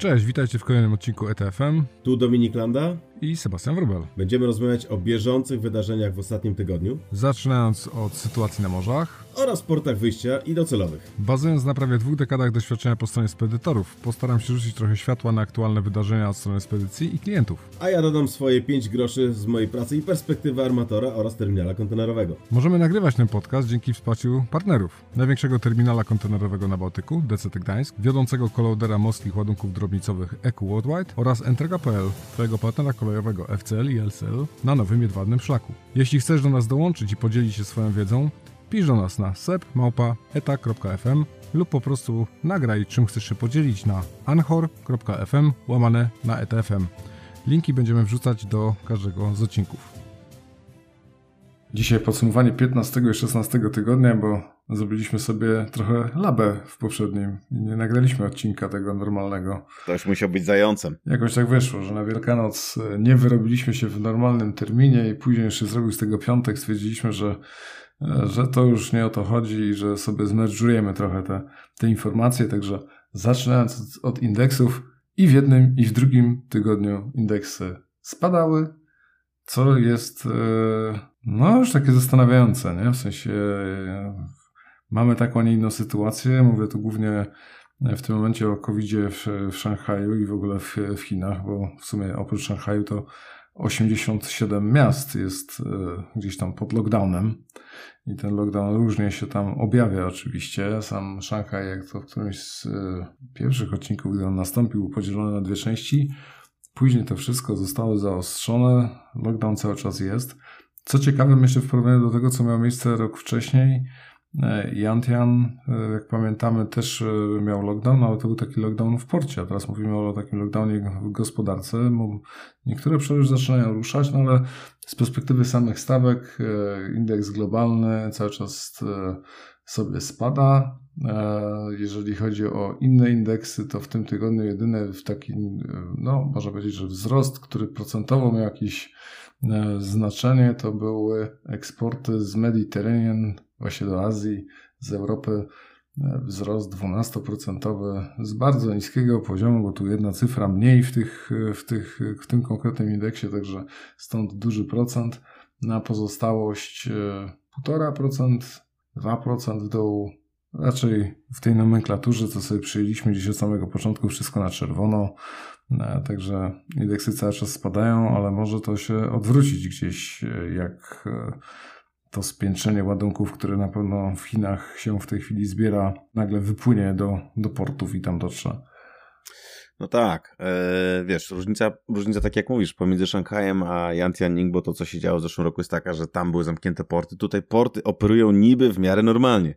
Cześć, witajcie w kolejnym odcinku ETFM. Tu Dominik Landa i Sebastian Wrubel. Będziemy rozmawiać o bieżących wydarzeniach w ostatnim tygodniu. Zaczynając od sytuacji na morzach. Oraz portach wyjścia i docelowych. Bazując na prawie dwóch dekadach doświadczenia po stronie spedytorów, postaram się rzucić trochę światła na aktualne wydarzenia od strony spedycji i klientów. A ja dodam swoje 5 groszy z mojej pracy i perspektywy armatora oraz terminala kontenerowego. Możemy nagrywać ten podcast dzięki wsparciu partnerów. Największego terminala kontenerowego na Bałtyku, DCT Gdańsk, wiodącego kolodera morskich ładunków drobnicowych EQ Worldwide oraz Entrega.pl, twojego partnera kolejowego FCL i LCL na nowym jedwabnym szlaku. Jeśli chcesz do nas dołączyć i podzielić się swoją wiedzą, pisz do nas na sep.eta.fm lub po prostu nagraj czym chcesz się podzielić na anchor.fm łamane na etfm. Linki będziemy wrzucać do każdego z odcinków. Dzisiaj podsumowanie 15 i 16 tygodnia, bo zrobiliśmy sobie trochę labę w poprzednim i nie nagraliśmy odcinka tego normalnego. Ktoś musiał być zającem. Jakoś tak wyszło, że na Wielkanoc e, nie wyrobiliśmy się w normalnym terminie i później jeszcze zrobił z tego piątek. Stwierdziliśmy, że, e, że to już nie o to chodzi i że sobie zmerdżujemy trochę te, te informacje. Także zaczynając od, od indeksów i w jednym i w drugim tygodniu indeksy spadały, co jest e, no już takie zastanawiające, nie? W sensie Mamy taką, a nie inną sytuację. Mówię tu głównie w tym momencie o covid w, w Szanghaju i w ogóle w, w Chinach, bo w sumie oprócz Szanghaju to 87 miast jest e, gdzieś tam pod lockdownem i ten lockdown różnie się tam objawia oczywiście. Sam Szanghaj, jak to w którymś z e, pierwszych odcinków, gdy on nastąpił, był podzielony na dwie części. Później to wszystko zostało zaostrzone, lockdown cały czas jest. Co ciekawe, myślę w porównaniu do tego, co miało miejsce rok wcześniej, Jantian, e, jak pamiętamy, też e, miał lockdown, ale to był taki lockdown w porcie, a teraz mówimy o takim lockdownie w gospodarce. Niektóre przecież zaczynają ruszać, no ale z perspektywy samych stawek e, indeks globalny cały czas sobie spada. Jeżeli chodzi o inne indeksy, to w tym tygodniu jedyny w taki, no można powiedzieć, że wzrost, który procentowo miał jakieś znaczenie, to były eksporty z Mediterranean właśnie do Azji, z Europy e, wzrost 12% z bardzo niskiego poziomu, bo tu jedna cyfra mniej w, tych, e, w, tych, w tym konkretnym indeksie, także stąd duży procent. Na pozostałość 1,5%, e, 2% w dół. Raczej w tej nomenklaturze, co sobie przyjęliśmy gdzieś od samego początku, wszystko na czerwono. Także indeksy cały czas spadają, ale może to się odwrócić gdzieś, jak to spiętrzenie ładunków, które na pewno w Chinach się w tej chwili zbiera, nagle wypłynie do, do portów i tam dotrze. No tak, e, wiesz, różnica, różnica, tak jak mówisz, pomiędzy Szanghajem a Yantianing, bo to, co się działo w zeszłym roku jest taka, że tam były zamknięte porty, tutaj porty operują niby w miarę normalnie.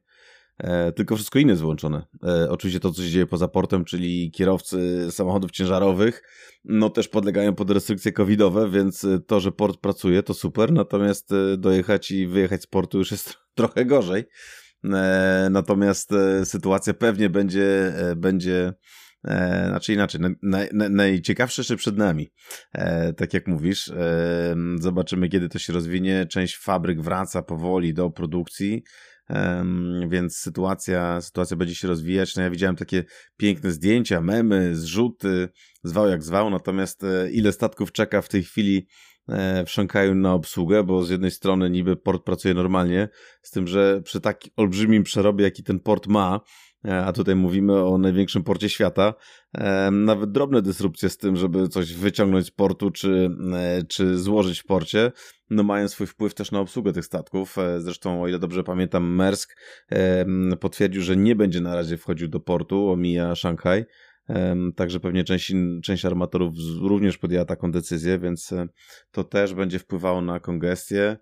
E, tylko wszystko inne jest włączone. E, oczywiście to, co się dzieje poza portem, czyli kierowcy samochodów ciężarowych, no też podlegają pod restrykcje covidowe, więc e, to, że port pracuje, to super, natomiast dojechać i wyjechać z portu już jest trochę gorzej. Natomiast sytuacja pewnie będzie, będzie E, znaczy inaczej, naj, naj, najciekawsze jeszcze przed nami. Tak jak mówisz, zobaczymy kiedy to się rozwinie. Część fabryk wraca powoli do produkcji więc sytuacja, sytuacja będzie się rozwijać. No ja widziałem takie piękne zdjęcia, memy, zrzuty, zwał jak zwał, natomiast e, ile statków czeka w tej chwili e, w Szanghaju na obsługę, bo z jednej strony niby port pracuje normalnie, z tym, że przy tak olbrzymim przerobie, jaki ten port ma, a tutaj mówimy o największym porcie świata. E, nawet drobne dysrupcje z tym, żeby coś wyciągnąć z portu, czy, e, czy złożyć w porcie, no mają swój wpływ też na obsługę tych statków. Zresztą, o ile dobrze pamiętam, Mersk potwierdził, że nie będzie na razie wchodził do portu, omija Szanghaj. Także pewnie część, część armatorów również podjęła taką decyzję, więc to też będzie wpływało na kongestię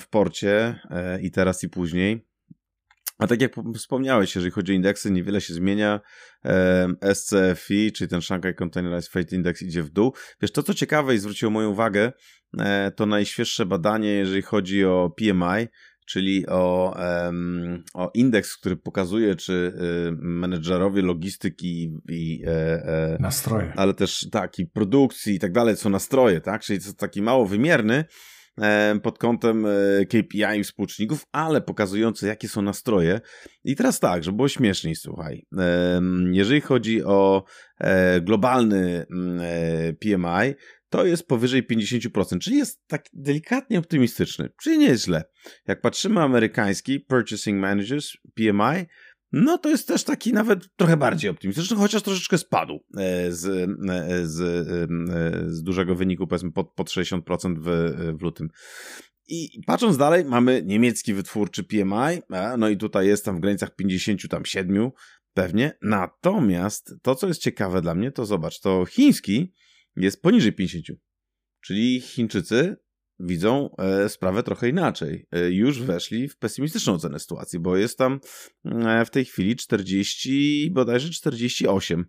w porcie i teraz i później. A tak jak wspomniałeś, jeżeli chodzi o indeksy, niewiele się zmienia. SCFI, czyli ten Shanghai Containerized Freight Index idzie w dół. Wiesz, to co ciekawe i zwróciło moją uwagę, e, to najświeższe badanie, jeżeli chodzi o PMI, czyli o, o indeks, który pokazuje, czy y, menedżerowie logistyki i e, e, nastroje, ale też tak, i produkcji i tak dalej, są nastroje, tak? Czyli to taki mało wymierny, pod kątem KPI i współczynników, ale pokazujące, jakie są nastroje. I teraz tak, żeby było śmieszniej, słuchaj. Jeżeli chodzi o globalny mm, PMI, to jest powyżej 50%, czyli jest tak delikatnie optymistyczny, czyli nie jest źle. Jak patrzymy amerykański Purchasing Managers, PMI, no to jest też taki nawet trochę bardziej optymistyczny, chociaż troszeczkę spadł e, z, e, z, e, z dużego wyniku, powiedzmy pod, pod 60% w, w lutym. I patrząc dalej, mamy niemiecki wytwórczy PMI, no i tutaj jest tam w granicach 57 pewnie. Natomiast to, co jest ciekawe dla mnie, to zobacz, to chiński jest poniżej 50. Czyli Chińczycy widzą e, sprawę trochę inaczej. E, już weszli w pesymistyczną ocenę sytuacji, bo jest tam e, w tej chwili 40, bodajże 48.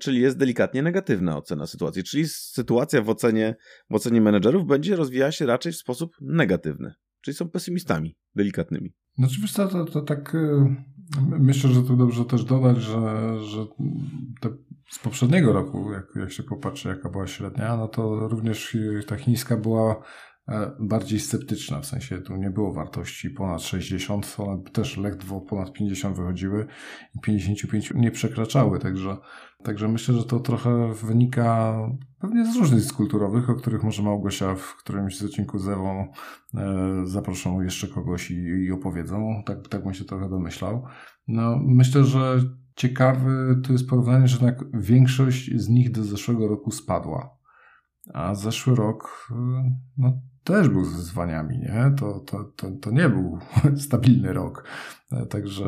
Czyli jest delikatnie negatywna ocena sytuacji. Czyli sytuacja w ocenie, w ocenie menedżerów będzie rozwijała się raczej w sposób negatywny. Czyli są pesymistami delikatnymi. Znaczy wiesz to, to, to tak myślę, że tu dobrze też dodać, że, że te z poprzedniego roku, jak, jak się popatrzy, jaka była średnia, no to również ta chińska była e, bardziej sceptyczna, w sensie tu nie było wartości ponad 60, one też ledwo ponad 50 wychodziły i 55 nie przekraczały, także, także myślę, że to trochę wynika pewnie z różnic kulturowych, o których może Małgosia w którymś z odcinku z e, zaproszą jeszcze kogoś i, i opowiedzą, tak, tak bym się trochę domyślał. No, myślę, że ciekawy to jest porównanie, że jednak większość z nich do zeszłego roku spadła. A zeszły rok no, też był z wyzwaniami, nie? To, to, to, to nie był stabilny rok. Także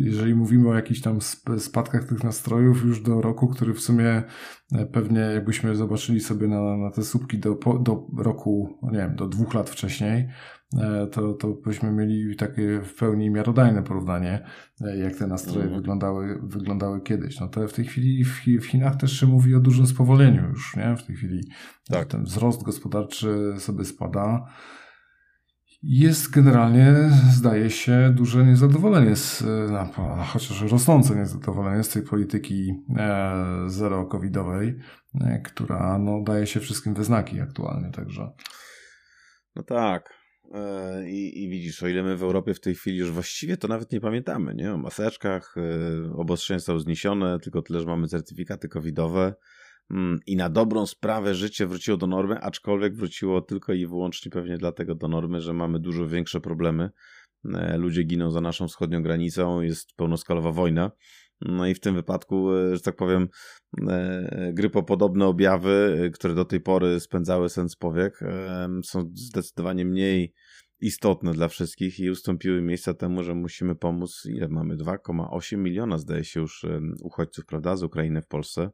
jeżeli mówimy o jakichś tam spadkach tych nastrojów już do roku, który w sumie e, pewnie jakbyśmy zobaczyli sobie na, na te słupki do, do roku, no nie wiem, do dwóch lat wcześniej, E, to, to byśmy mieli takie w pełni miarodajne porównanie, e, jak te nastroje mm. wyglądały, wyglądały kiedyś. No to w tej chwili w, w Chinach też się mówi o dużym spowoleniu już, nie? W tej chwili tak. ten wzrost gospodarczy sobie spada. Jest generalnie, zdaje się, duże niezadowolenie, z, no, chociaż rosnące niezadowolenie z tej polityki e, zero-covidowej, e, która no, daje się wszystkim we znaki aktualnie, także. No tak, E, I, I, widzisz, o ile my w Europie w tej chwili już właściwie to nawet nie pamiętamy, nie? O maseczkach, e, obostrzenia są zniesione, tylko tyle, że mamy certyfikaty covidowe i na dobrą sprawę życie wróciło do normy, aczkolwiek wróciło tylko i wyłącznie pewnie dlatego do normy, że mamy dużo większe problemy. E, ludzie giną za naszą wschodnią granicą, jest pełnoskalowa wojna. No i w tym wypadku, że tak powiem, grypopodobne objawy, które do tej pory spędzały sens powiek, są zdecydowanie mniej istotne dla wszystkich i ustąpiły miejsca temu, że musimy pomóc, ile mamy, 2,8 miliona zdaje się już uchodźców, prawda, z Ukrainy w Polsce.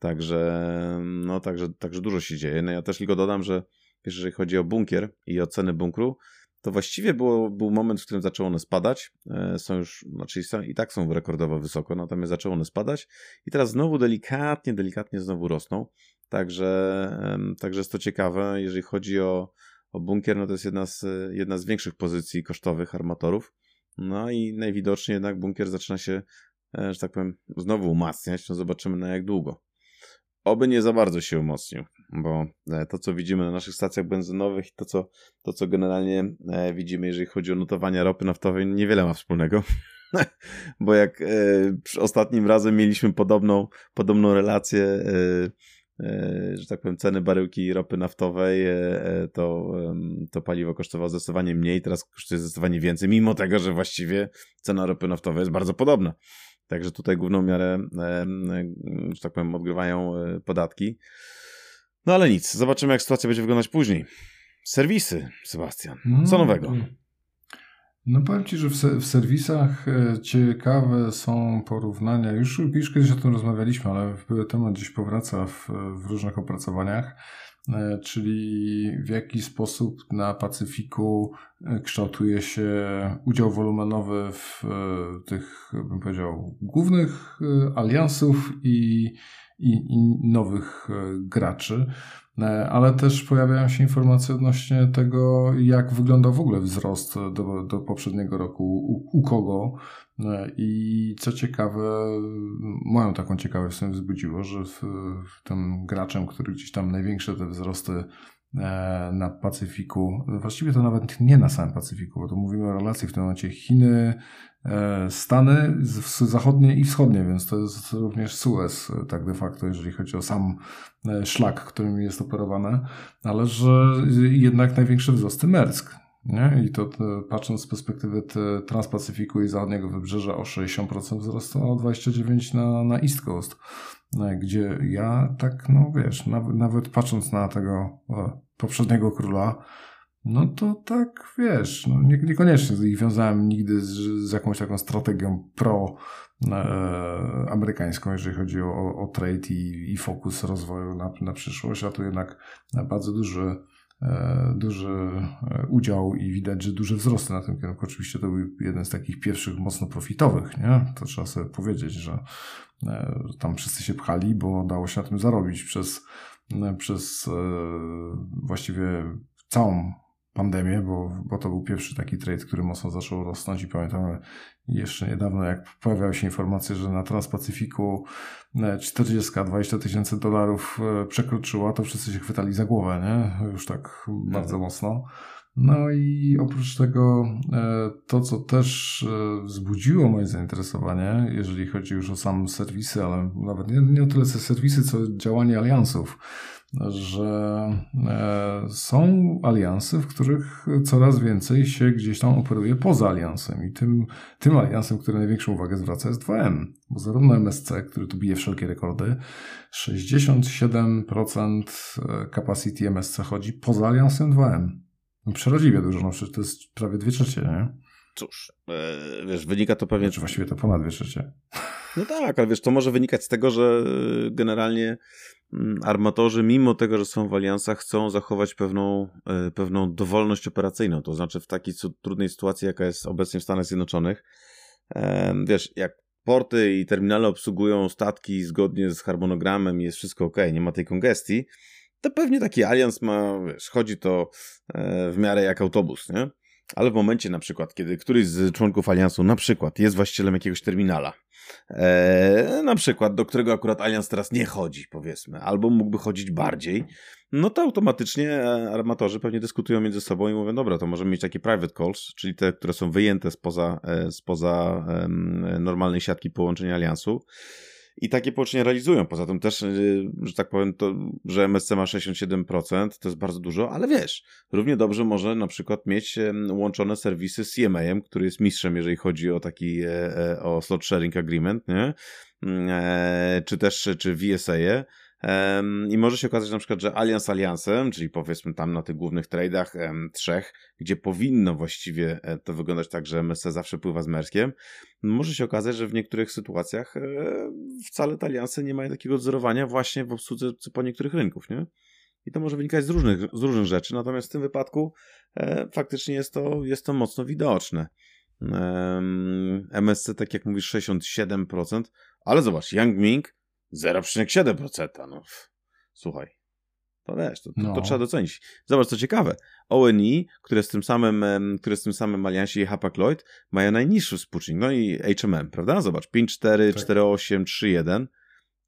Także, no, także, także dużo się dzieje. No ja też tylko dodam, że jeżeli chodzi o bunkier i o ceny bunkru, to właściwie było, był moment, w którym zaczęło one spadać. E, są już, znaczy są, i tak są rekordowo wysoko, natomiast zaczęło one spadać i teraz znowu delikatnie, delikatnie znowu rosną. Także, także jest to ciekawe. Jeżeli chodzi o, o bunkier, no to jest jedna z, jedna z większych pozycji kosztowych armatorów. No i najwidoczniej jednak bunkier zaczyna się, e, że tak powiem, znowu umacniać. No zobaczymy na jak długo. Oby nie za bardzo się umocnił, bo e, to, co widzimy na naszych stacjach benzynowych i to, co, to, co generalnie e, widzimy, jeżeli chodzi o notowania ropy naftowej, niewiele ma wspólnego. bo jak ostatnim razem mieliśmy podobną, podobną relację E, że tak powiem, ceny baryłki ropy naftowej, e, e, to, to paliwo kosztowało zdecydowanie mniej, teraz kosztuje zdecydowanie więcej, mimo tego, że właściwie cena ropy naftowej jest bardzo podobna. Także tutaj główną miarę, że tak powiem, odgrywają podatki. No ale nic, zobaczymy jak sytuacja będzie wyglądać później. Serwisy, Sebastian. Co no, nowego? No powiem Ci, że w, w, serwisach e, ciekawe są porównania. Już, już kiedyś o tym rozmawialiśmy, ale temat gdzieś powraca w, w różnych opracowaniach, e, czyli w jaki sposób na Pacyfiku e, kształtuje się udział wolumenowy w tych, bym powiedział, głównych aliansów i, i, i nowych graczy. E, ale też pojawiają się informacje odnośnie tego, jak wygląda w ogóle wzrost do, do poprzedniego roku, u, u kogo. E, I co ciekawe, moją taką ciekawość sobie wzbudziło, że w, w tym graczem, który gdzieś tam największe te wzrosty e, na Pacyfiku. Właściwie to nawet nie na samym Pacyfiku, bo tu mówimy o relacji w tym momencie Chiny, e, Stany zachodnie i wschodnie, więc to jest również Suez, tak de facto, jeżeli chodzi o sam szlak, którym jest operowane, ale że jednak największe wzrosty Mersk. Nie? I to, patrząc z perspektywy Transpacyfiku i zachodniego wybrzeża o 60% wzrostu, a o 29% na, na East Coast, e, gdzie ja tak, no wiesz, nawet, nawet patrząc na tego o, poprzedniego króla, no to tak, wiesz, no nie, niekoniecznie ich wiązałem nigdy z, z jakąś taką strategią pro e, amerykańską, jeżeli chodzi o, o trade i, i fokus rozwoju na, na przyszłość, a tu jednak bardzo duży E, duży e, udział i widać, że duże wzrosty na tym kierunku. Oczywiście to był jeden z takich pierwszych mocno profitowych, nie? To trzeba sobie powiedzieć, że e, tam wszyscy się pchali, bo dało się na tym zarobić przez, przez właściwie całą pandemię, bo, bo to był pierwszy taki trade, który mocno zaczął rosnąć i pamiętamy jeszcze niedawno, jak pojawiały się informacje, że na Transpacyfiku 40-20 tysięcy dolarów e, przekroczyła, to wszyscy się chwytali za głowę, nie? Już tak bardzo mhm. mocno. No i oprócz tego e, to, co też e, wzbudziło moje zainteresowanie, jeżeli chodzi już o sam serwisy, ale nawet nie, nie o tyle serwisy, co działanie aliansów, że e, są aliansy, w których coraz więcej się gdzieś tam operuje poza aliansem. I tym, tym aliansem, który największą uwagę zwraca, jest 2M. Bo zarówno MSC, który tu bije wszelkie rekordy, 67% capacity MSC chodzi poza aliansem 2M. No, przeraźliwie dużo, no przecież to jest prawie dwie trzecie, nie? Cóż, e, wiesz, wynika to pewnie... Znaczy właściwie to ponad dwie trzecie. No tak, ale wiesz, to może wynikać z tego, że generalnie mm, armatorzy, mimo tego, że są w aliansach, chcą zachować pewną, e, pewną dowolność operacyjną. To znaczy w takiej trudnej sytuacji, jaka jest obecnie w Stanach Zjednoczonych, wiesz, jak porty i terminale obsługują statki zgodnie z harmonogramem jest wszystko ok, nie ma tej kongestii, to pewnie taki alians ma, wiesz, chodzi to e, w miarę jak autobus, nie? Ale w momencie na przykład, kiedy któryś z członków aliansu na przykład jest właścicielem jakiegoś terminala, e, na przykład, do którego akurat alians teraz nie chodzi, powiedzmy, albo mógłby chodzić bardziej, no to automatycznie e, armatorzy pewnie dyskutują między sobą i mówią, dobra, to możemy mieć takie private calls, czyli te, które są wyjęte spoza, e, spoza normalnej siatki połączenia aliansu i takie połączenia realizują. Poza tym też, y, że tak powiem, to, że MSC ma 67%, to jest bardzo dużo, ale wiesz, równie dobrze może na przykład mieć łączone serwisy z CMA-em, który jest mistrzem, jeżeli chodzi o taki, e, e, o slot sharing agreement, nie? Mm, e, czy też, czy VSA-e, i może się okazać na przykład, że Allianz Alliansem, czyli powiedzmy tam na tych głównych tradeach trzech, gdzie powinno właściwie e, to wyglądać tak, że MSC zawsze pływa z Merskiem, może się okazać, że w niektórych sytuacjach e, wcale te alianse nie mają takiego wzorowania właśnie w obsłudze po niektórych rynków, nie? I to może wynikać z różnych, z różnych rzeczy, natomiast w tym wypadku e, faktycznie jest to, jest to mocno widoczne. E, MSC, tak jak mówisz, 67%, ale zobacz, Yang Ming 0,7%. No, słuchaj. To wiesz, to, to, no. to, trzeba docenić. Zobacz, co ciekawe. ONI, które z tym samym, które z tym samym aliansie i Hapag Lloyd mają najniższy współczynnik. No i HMM, prawda? Zobacz, 5,4, tak. 4,8, 3,1.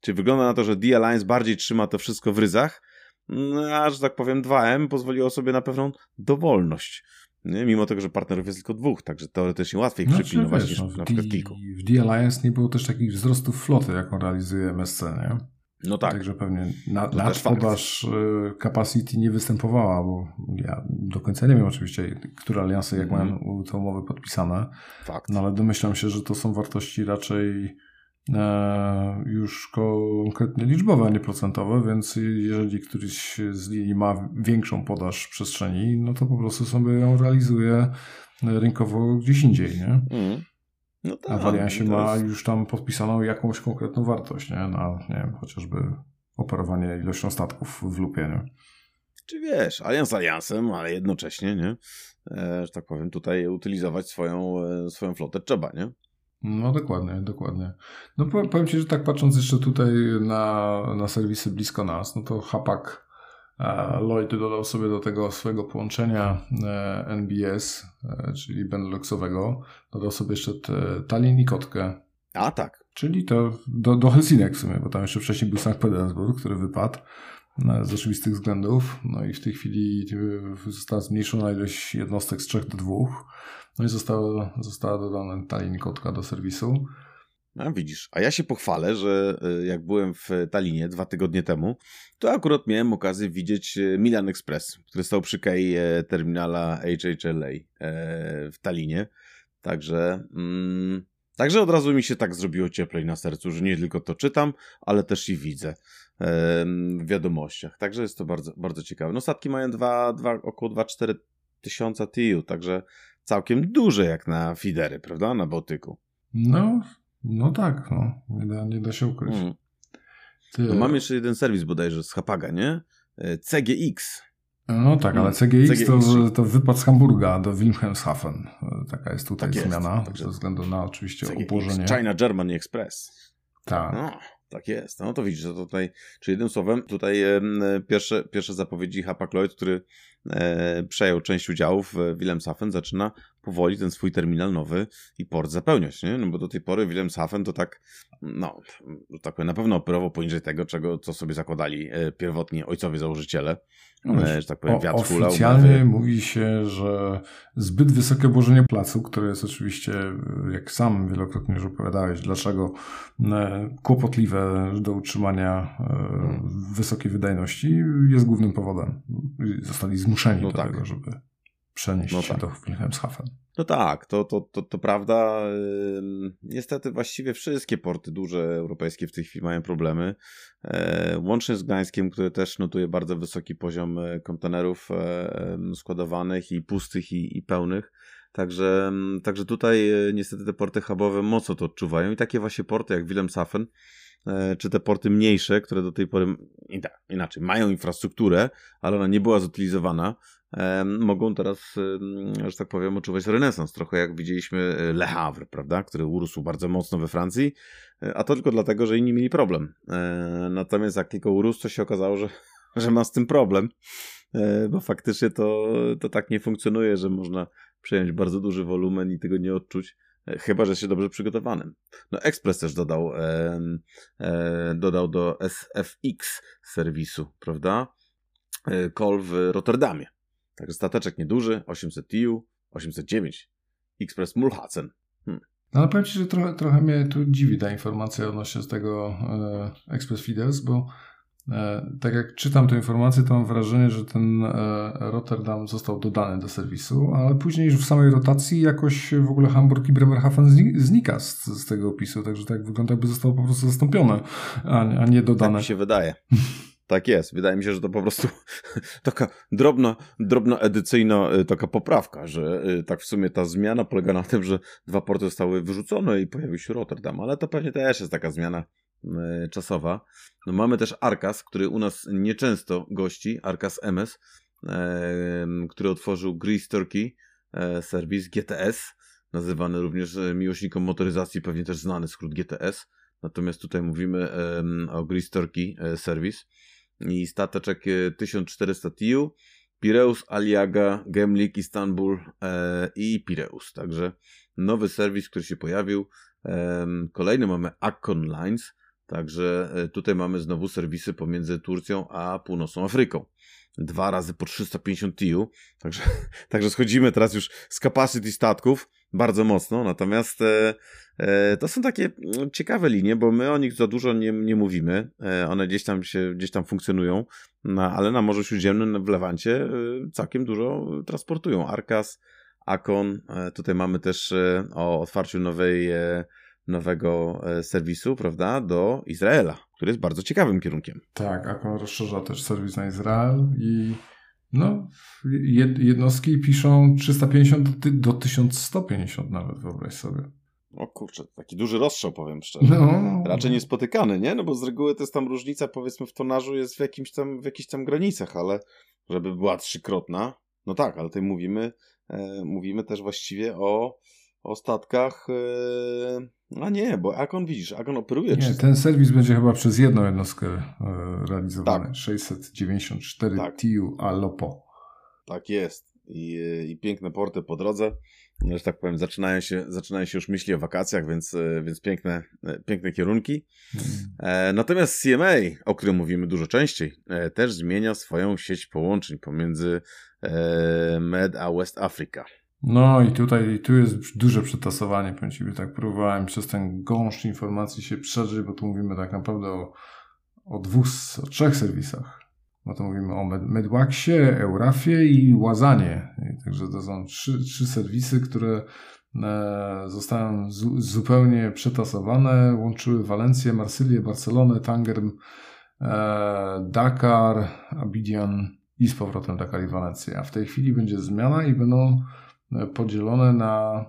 Czyli wygląda na to, że D-Alliance bardziej trzyma to wszystko w ryzach, no, a że tak powiem 2M pozwoliło sobie na pewną dowolność. Nie? Mimo tego, że partnerów jest tylko dwóch, także teoretycznie łatwiej ich przypilnować niż no, na przykład kilku. W D-Alliance nie było też takich wzrostów floty, jaką realizuje MSC, nie? No tak. Także pewnie na, no nadpodaż y, capacity nie występowała, bo ja do końca nie wiem oczywiście, które alianse jak mm mają te umowy podpisane. Fakt. No ale domyślam się, że to są wartości raczej już konkretnie liczbowe, a nie procentowe, więc jeżeli któryś z linii ma większą podaż przestrzeni, no to po prostu sobie ją realizuje rynkowo gdzieś indziej, nie? Mm. No tak, a ma już tam podpisaną jakąś konkretną wartość, nie? Na, nie wiem, chociażby operowanie ilością statków w lupie, nie? Czy wiesz, alians aliansem, ale jednocześnie, nie? E, że tak powiem, tutaj utylizować swoją, e, swoją flotę trzeba, nie? No dokładnie, dokładnie. No powiem Ci, że tak patrząc jeszcze tutaj na, na serwisy blisko nas, no to Hapak e, Lloyd dodał sobie do tego swojego połączenia e, NBS, e, czyli Beneluxowego, dodał sobie jeszcze te, Tallinn i Kotkę. A tak. Czyli to do, do Helsinek w sumie, bo tam jeszcze wcześniej był Sankt Petersburg, który wypadł. z oczywistych względów. No i w tej chwili została zmniejszona ilość jednostek z 3 do 2. No i została, została dodana ta linkotka do serwisu. A widzisz, a ja się pochwalę, że e, jak byłem w Talinie dwa tygodnie temu, to akurat miałem okazję widzieć e, Milan Express, który stał przy kei e, terminala HHLA w Talinie. Także, mm, także od razu mi się tak zrobiło cieplej na sercu, że nie tylko to czytam, ale też i widzę w wiadomościach. Także jest to bardzo, bardzo ciekawe. No statki mają dwa, dwa, około 2-4 tysiąca TIU, także całkiem duże jak na fidery, prawda? Na Bałtyku. No, no tak, no. Nie da, nie da się ukryć. Mm. Ty... No mam jeszcze jeden serwis bodajże z Hapaga, nie? E, CGX. No tak, ale CGX, CGX to, to wypad z Hamburga do Wilhelmshaven. E, taka jest tutaj tak zmiana, jest, tak ze względu na oczywiście CGX, obłożenie. China Germany Express. Tak. No, tak jest. No to widzisz, że tutaj, czy jednym słowem, tutaj e, pierwsze, pierwsze zapowiedzi Hapag Lloyd, który przejął część udziałów w Wilhelmshaven, zaczyna powoli ten swój terminal nowy i port zapełniać, nie? No bo do tej pory Wilhelmshaven to tak, no, tak powiem, na pewno operował poniżej tego, czego, co sobie zakładali e, pierwotni ojcowie założyciele. No, e, że tak powiem, wiatr o, Oficjalnie mówi się, że zbyt wysokie obłożenie placu, które jest oczywiście, jak sam wielokrotnie już opowiadałeś, dlaczego e, kłopotliwe do utrzymania hmm. wysokiej wydajności, jest głównym powodem. Zostali zmuszeni no do tak. tego, żeby przenieść no się tak. do Wilhelmshaven. No tak, to, to, to, to prawda. Niestety właściwie wszystkie porty duże europejskie w tej chwili mają problemy. E, łącznie z Gdańskiem, który też notuje bardzo wysoki poziom e, kontenerów e, składowanych i pustych i, i pełnych. Także, także tutaj niestety te porty hubowe mocno to odczuwają i takie właśnie porty jak Wilhelmshaven, czy te porty mniejsze, które do tej pory inaczej mają infrastrukturę, ale ona nie była zutylizowana, mogą teraz, że tak powiem, odczuwać renesans. Trochę jak widzieliśmy e, Le Havre, prawda, który urósł bardzo mocno we Francji, e, a to tylko dlatego, że inni mieli problem. E, natomiast jak tylko urósł, to się okazało, że, że ma z tym problem, bo faktycznie to, to tak nie funkcjonuje, że można przejąć bardzo duży wolumen i tego nie odczuć. Chyba, że się dobrze przygotowanym. No, Express też dodał, e, e, dodał do SFX serwisu, prawda? Call w Rotterdamie. Także stateczek nieduży, 800 TU, 809, Express Mulhacen. Hmm. No ale powiem Ci, że trochę, trochę mnie tu dziwi ta informacja odnośnie z tego e, Express Feeders, bo e, tak jak czytam tę informację, to mam wrażenie, że ten e, Rotterdam został dodany do serwisu, ale później już w samej rotacji jakoś w ogóle Hamburg i Bremerhaven znika z, z tego opisu, także tak wygląda, jakby zostało po prostu zastąpione, a, nie dodane. Tak mi się wydaje. Tak jest. Wydaje mi się, że to po prostu taka drobna, drobna edycyjna y, taka poprawka, że tak w sumie ta zmiana polega na tym, że dwa porty zostały wyrzucone i pojawił się Rotterdam, ale to pewnie też jest taka zmiana czasowa. No mamy też Arkas, który u nas nieczęsto gości, Arkas MS, który otworzył Grease Turkey e, serwis GTS, nazywany również miłośnikom motoryzacji, pewnie też znany skrót GTS. Natomiast tutaj mówimy o Grease Turkey e, serwis i stateczek 1400 TIU, Pireus, Aliaga, Gemlik, Istanbul e, i Pireus. Także nowy serwis, który się pojawił. E, kolejny mamy Akkon Lines, także e, tutaj mamy znowu serwisy pomiędzy Turcją a Północną Afryką. Dwa razy po 350 TIU, także, także schodzimy teraz już z capacity statków bardzo mocno, natomiast e, e, to są takie mm, ciekawe linie, bo my o nich za dużo nie, nie mówimy, e, one gdzieś tam się, gdzieś tam funkcjonują, no, ale na Morzu Śródziemnym w Lewancie e, całkiem dużo transportują. Arkas, Akon, e, tutaj mamy też o otwarciu nowej, nowego serwisu, prawda, do Izraela, który jest bardzo ciekawym kierunkiem. Tak, Akon rozszerza też serwis na Izrael i no, jednostki piszą 350 do 1150 nawet, wyobraź sobie. O kurczę, taki duży rozstrzał, powiem szczerze. No. Raczej niespotykany, nie? No bo z reguły to jest tam różnica, powiedzmy, w tonażu jest w, jakimś tam, w jakichś tam granicach, ale żeby była trzykrotna, no tak, ale tutaj mówimy, e, mówimy też właściwie o, o statkach e, a nie, bo Akon widzisz, Akon operuje. Nie, ten serwis będzie chyba przez jedną jednostkę e, realizowany. Tak. 694 tak. TIU Alopo. Tak jest. I, I piękne porty po drodze. że tak powiem, zaczynają się, zaczynają się już myśli o wakacjach, więc, więc piękne, piękne kierunki. Mm. Natomiast CMA, o którym mówimy dużo częściej, też zmienia swoją sieć połączeń pomiędzy Med a West Africa. No i tutaj tu jest duże przetasowanie, powiem tak próbowałem przez ten gąszcz informacji się przedrzeć, bo tu mówimy tak naprawdę o, o dwóch, o trzech serwisach. No to mówimy o Med Medwaxie, Eurafie i Łazanie. I także to są trzy, trzy serwisy, które e, zostały zupełnie przetasowane, łączyły Walencję, Marsylię, Barcelonę, Tanger, e, Dakar, Abidjan i z powrotem Dakar i Walencję. A w tej chwili będzie zmiana i będą podzielone na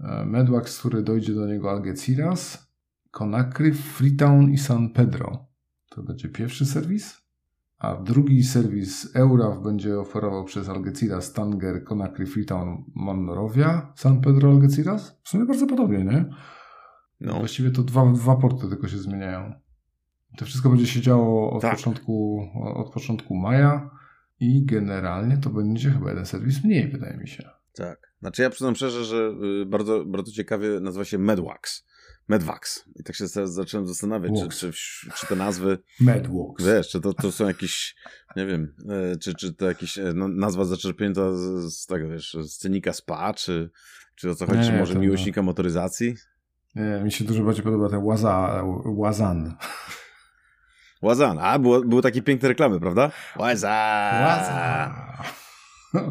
e, Medwax, który dojdzie do niego Algeciras, Conakry, Freetown i San Pedro. To będzie pierwszy serwis. A drugi serwis Euraf będzie oferował przez Algeciras, Tanger, Conakry, Freetown, Monrovia, San Pedro, Algeciras. W sumie bardzo podobnie, nie? No. Właściwie to dwa, dwa porty tylko się zmieniają. To wszystko będzie się działo od, tak. początku, od początku maja i generalnie to będzie chyba jeden serwis mniej, wydaje mi się. Tak. Znaczy ja przyznam szczerze, że y, bardzo, bardzo ciekawie nazywa się Medwax. Medwax. I tak się zacząłem zastanawiać, czy, czy, czy, te nazwy... Medwax. Wiesz, czy to, to są jakieś, nie wiem, e, czy, czy to jakieś e, no, nazwa zaczerpnięta z, z tego, wiesz, z cenika SPA, czy, czy o co chodzi, nie, czy może miłośnika no. motoryzacji? Nie, mi się dużo bardziej podoba ten Łaza, Łazan. Łazan. A, było, były takie piękne reklamy, prawda? Łazan. Łazan.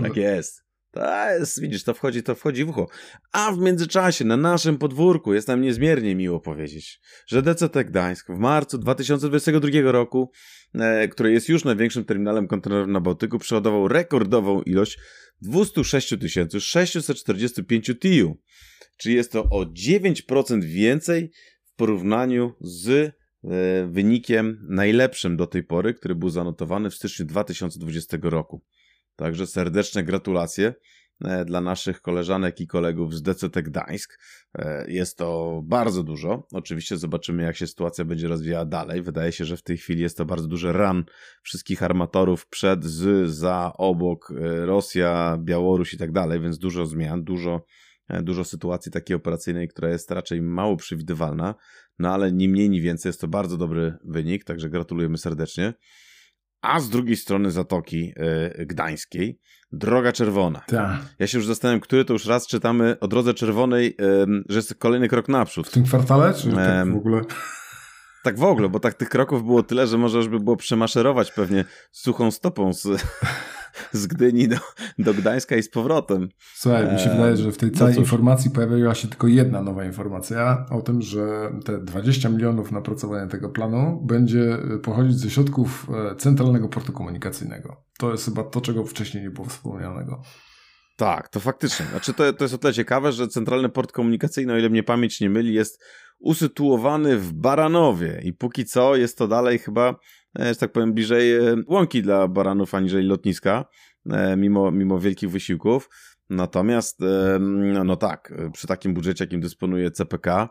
Tak jest. To jest, widzisz, to wchodzi, to wchodzi w ucho. A w międzyczasie na naszym podwórku jest nam niezmiernie miło powiedzieć, że DCT Gdańsk w marcu 2022 roku, e, który jest już największym terminalem kontenerowym na Bałtyku, przeładował rekordową ilość 206 645 TIU. Czyli jest to o 9% więcej w porównaniu z e, wynikiem najlepszym do tej pory, który był zanotowany w styczniu 2020 roku. Także serdeczne gratulacje e, dla naszych koleżanek i kolegów z DCT Gdańsk. E, jest to bardzo dużo. Oczywiście zobaczymy, jak się sytuacja będzie rozwijała dalej. Wydaje się, że w tej chwili jest to bardzo duży ran wszystkich armatorów przed, z, za, obok, e, Rosja, Białoruś i tak dalej, więc dużo zmian, dużo, dużo sytuacji takiej operacyjnej, która jest raczej mało przewidywalna. No ale ni mniej, ni więcej jest to bardzo dobry wynik, także gratulujemy serdecznie a z drugiej strony Zatoki y, Gdańskiej Droga Czerwona. Ta. Ja się już zastanawiam, który to już raz czytamy o Drodze Czerwonej, że jest kolejny krok naprzód. W tym kwartale, czy tak w ogóle? Tak w ogóle, bo tak tych kroków było tyle, że może już by było przemaszerować pewnie suchą stopą z, z Gdyni do, do Gdańska i z powrotem. Słuchaj, mi się wydaje, że w tej całej no informacji pojawiła się tylko jedna nowa informacja o tym, że te 20 milionów na pracowanie tego planu będzie pochodzić ze środków e, Centralnego Portu Komunikacyjnego. To jest chyba to, czego wcześniej nie było wspomnianego. Tak, to faktycznie. Znaczy to, to jest o tyle ciekawe, że Centralny Port Komunikacyjny, o ile mnie pamięć nie myli, jest usytuowany w Baranowie i póki co jest to dalej chyba E, że tak powiem, bliżej e, łąki dla baranów aniżeli lotniska, e, mimo, mimo wielkich wysiłków. Natomiast, no, no tak, przy takim budżecie, jakim dysponuje CPK,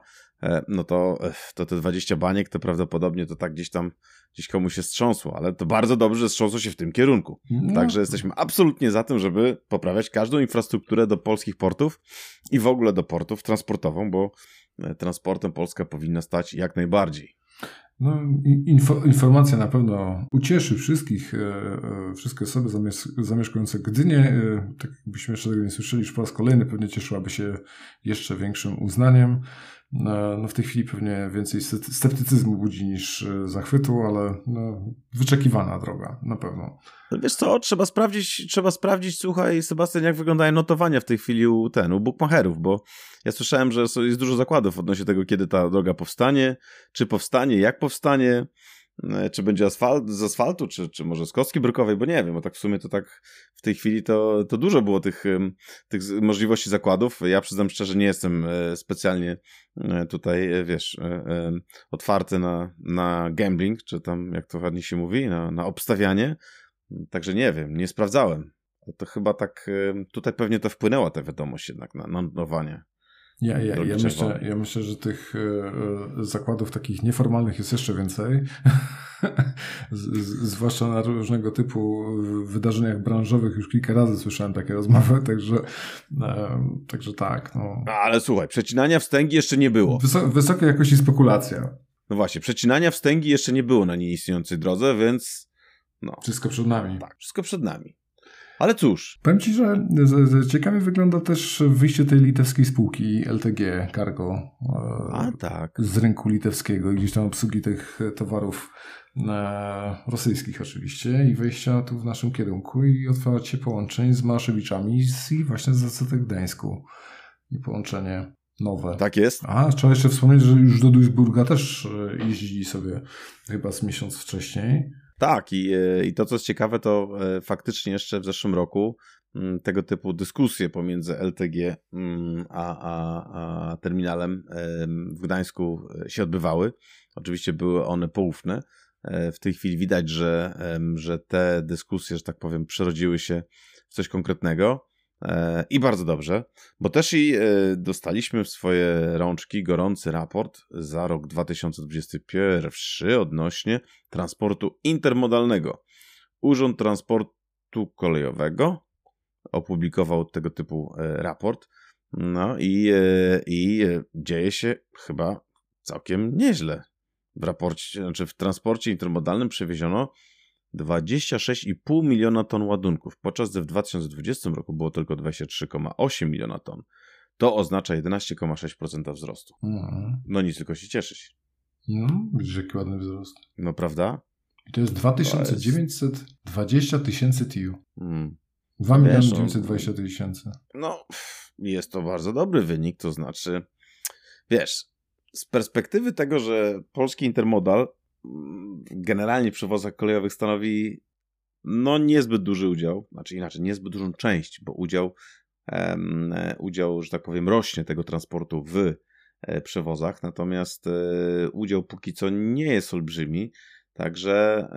no to, to te 20 baniek to prawdopodobnie to tak gdzieś tam gdzieś komuś się strząsło, ale to bardzo dobrze, że strząsło się w tym kierunku. No. Także jesteśmy absolutnie za tym, żeby poprawiać każdą infrastrukturę do polskich portów i w ogóle do portów transportową, bo transportem Polska powinna stać jak najbardziej. No, info, informacja na pewno ucieszy wszystkich, e, e, wszystkie osoby zamieszkujące Gdynię. E, tak jakbyśmy jeszcze tego nie słyszeli, już po raz kolejny pewnie cieszyłaby się jeszcze większym uznaniem. No, w tej chwili pewnie więcej sceptycyzmu budzi niż zachwytu, ale no, wyczekiwana droga, na pewno. No wiesz co, trzeba sprawdzić, trzeba sprawdzić, słuchaj Sebastian, jak wyglądają notowania w tej chwili u, ten, u bookmacherów, bo ja słyszałem, że jest dużo zakładów odnośnie tego, kiedy ta droga powstanie, czy powstanie, jak powstanie, e, czy będzie asfalt, z asfaltu, czy, czy może z kostki brukowej, bo nie wiem, bo tak w sumie to tak w tej chwili to, to dużo było tych, tych możliwości zakładów. Ja przyznam szczerze, nie jestem e, specjalnie e, tutaj, wiesz, otwarty na, na gambling, czy tam, jak to ładnie się mówi, na, na obstawianie. Także nie wiem, nie sprawdzałem. To chyba tak, tutaj pewnie to wpłynęła ta wiadomość jednak na notowanie. Ja, ja, ja, myślę, ja myślę, że tych e, zakładów takich nieformalnych jest jeszcze więcej. z, z, zwłaszcza na różnego typu wydarzeniach branżowych już kilka razy słyszałem takie rozmowy, także, e, także tak. No. Ale słuchaj, przecinania wstęgi jeszcze nie było. Wysok, wysokiej jakości spekulacja. No właśnie, przecinania wstęgi jeszcze nie było na nieistniejącej drodze, więc no. Wszystko przed nami. Tak, wszystko przed nami. Ale cóż. Powiem Ci, że ciekawie wygląda też wyjście tej litewskiej spółki LTG Cargo. E, A tak. Z rynku litewskiego, gdzieś tam obsługi tych towarów e, rosyjskich oczywiście i wejścia tu w naszym kierunku i otwarcie połączeń z Maszewiczami i właśnie z ACT Gdańsku. I połączenie nowe. Tak jest. A, trzeba jeszcze wspomnieć, że już do Duisburga też e, jeździli sobie chyba z miesiąc wcześniej. Tak, i, e, i to co jest ciekawe, to e, faktycznie jeszcze w zeszłym roku mm, tego typu dyskusje pomiędzy LTG mm, a, a, a terminalem w Gdańsku się odbywały. Oczywiście były one poufne. W tej chwili widać, że, że te dyskusje, że tak powiem, przerodziły się w coś konkretnego. E, I bardzo dobrze, bo też i e, dostaliśmy w swoje rączki gorący raport za rok 2021 odnośnie transportu intermodalnego. Urząd Transportu Kolejowego opublikował tego typu e, raport. No i, i dzieje się chyba całkiem nieźle. W raporcie, znaczy w transporcie intermodalnym przewieziono 26,5 miliona ton ładunków, podczas gdy w 2020 roku było tylko 23,8 miliona ton. To oznacza 11,6% wzrostu. Mhm. No nic, tylko się cieszyć. No, widzisz, jaki ładny wzrost. No prawda? I to jest 2920 tysięcy TIU. Hmm. 2 miliony 920 tysięcy. No, jest to bardzo dobry wynik, to znaczy, wiesz, z perspektywy tego, że polski intermodal generalnie w przewozach kolejowych stanowi no niezbyt duży udział, znaczy inaczej, niezbyt dużą część, bo udział, udział, że tak powiem, rośnie tego transportu w e, przewozach, natomiast e, udział póki co nie jest olbrzymi, także,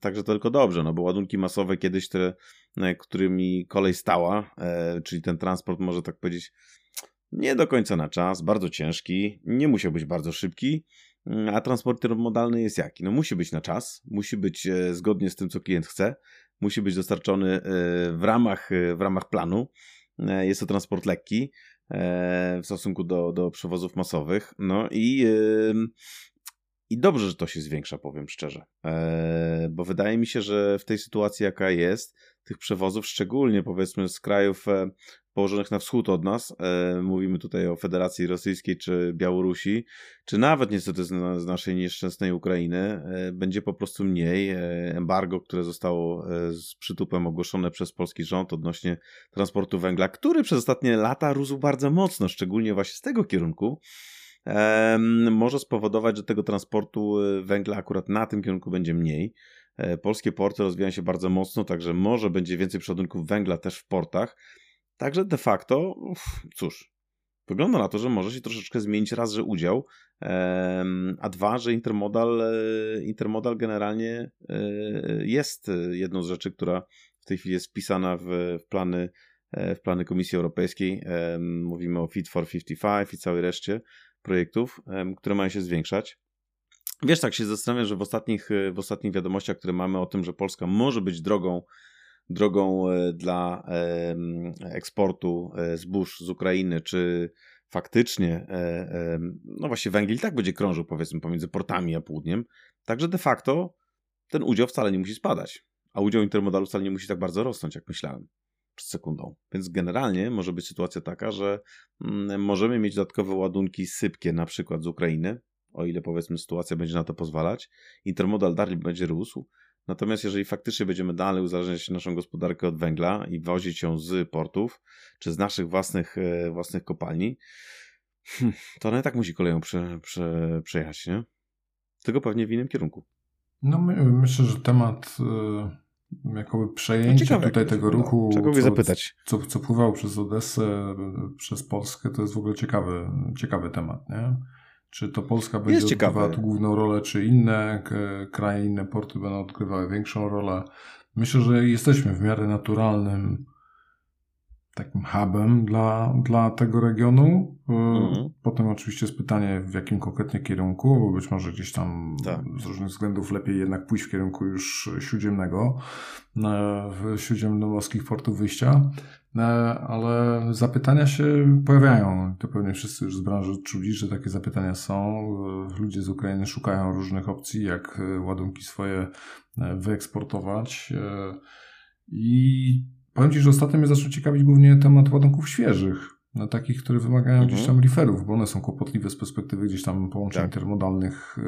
także to tylko dobrze, no bo ładunki masowe kiedyś te, którymi kolej stała, e, czyli ten transport może tak powiedzieć nie do końca na czas, bardzo ciężki, nie musiał być bardzo szybki, a transport modalny jest jaki? No musi być na czas, musi być e, zgodnie z tym, co klient chce, musi być dostarczony e, w ramach, e, w ramach planu. Jest to transport lekki w stosunku do, do przewozów masowych. No i, i dobrze, że to się zwiększa, powiem szczerze. Bo wydaje mi się, że w tej sytuacji, jaka jest, tych przewozów, szczególnie powiedzmy z krajów położonych na wschód od nas, e, mówimy tutaj o Federacji Rosyjskiej czy Białorusi, czy nawet niestety z, z naszej nieszczęsnej Ukrainy, e, będzie po prostu mniej. E, embargo, które zostało z przytupem ogłoszone przez polski rząd odnośnie transportu węgla, który przez ostatnie lata rósł bardzo mocno, szczególnie właśnie z tego kierunku, może spowodować, że tego transportu węgla akurat na tym kierunku będzie mniej. Polskie porty rozwijają się bardzo mocno, także może będzie więcej przodunków węgla też w portach. Także de facto, cóż, wygląda na to, że może się troszeczkę zmienić raz, że udział, a dwa, że intermodal, e, intermodal generalnie e, jest jedną z rzeczy, która w tej chwili jest wpisana w, w plany w plany Komisji Europejskiej. Mówimy o Fit for 55 i całej reszcie projektów, które mają się zwiększać. Wiesz, tak się zastanawiam, że w ostatnich, w ostatnich wiadomościach, które mamy o tym, że Polska może być drogą drogą e, dla eksportu e, zbóż z Ukrainy, czy faktycznie, e, no właśnie węgiel tak będzie krążył powiedzmy pomiędzy portami a południem, także de facto ten udział wcale nie musi spadać, a udział intermodalu wcale nie musi tak bardzo rosnąć, jak myślałem przed sekundą. Więc generalnie może być sytuacja taka, że mm, możemy mieć dodatkowe ładunki sypkie, na przykład z Ukrainy, o ile powiedzmy sytuacja będzie na to pozwalać. Intermodal dalej będzie rósł, Natomiast jeżeli faktycznie będziemy dalej uzależniać naszą gospodarkę od węgla i wozić ją z portów, czy z naszych własnych, e, własnych kopalni, hmm, to ona i tak musi koleją prze, prze, przejechać, nie? Tylko pewnie w innym kierunku. No my, myślę, że temat y, jakoby przejęcia no tutaj tego ruchu, Czego co, zapytać. Co, co pływało przez Odessę, przez Polskę, to jest w ogóle ciekawy, ciekawy temat, nie? Czy to Polska będzie odgrywała tu główną rolę, czy inne kraje, inne porty będą odgrywały większą rolę? Myślę, że jesteśmy w miarę naturalnym takim hubem dla, dla tego regionu. Mhm. Potem oczywiście jest pytanie, w jakim konkretnie kierunku, bo być może gdzieś tam tak. z różnych względów lepiej jednak pójść w kierunku już śródziemnego, śródziemnomorskich portów wyjścia. E, ale zapytania się pojawiają. To pewnie wszyscy już z branży czuli, że takie zapytania są. E, ludzie z Ukrainy szukają różnych opcji, jak e, ładunki swoje wyeksportować. I powiem Ci, że ostatnio mnie zaczął ciekawić głównie temat ładunków świeżych. No, takich, które wymagają mhm. gdzieś tam referów, bo one są kłopotliwe z perspektywy gdzieś tam połączeń tak. intermodalnych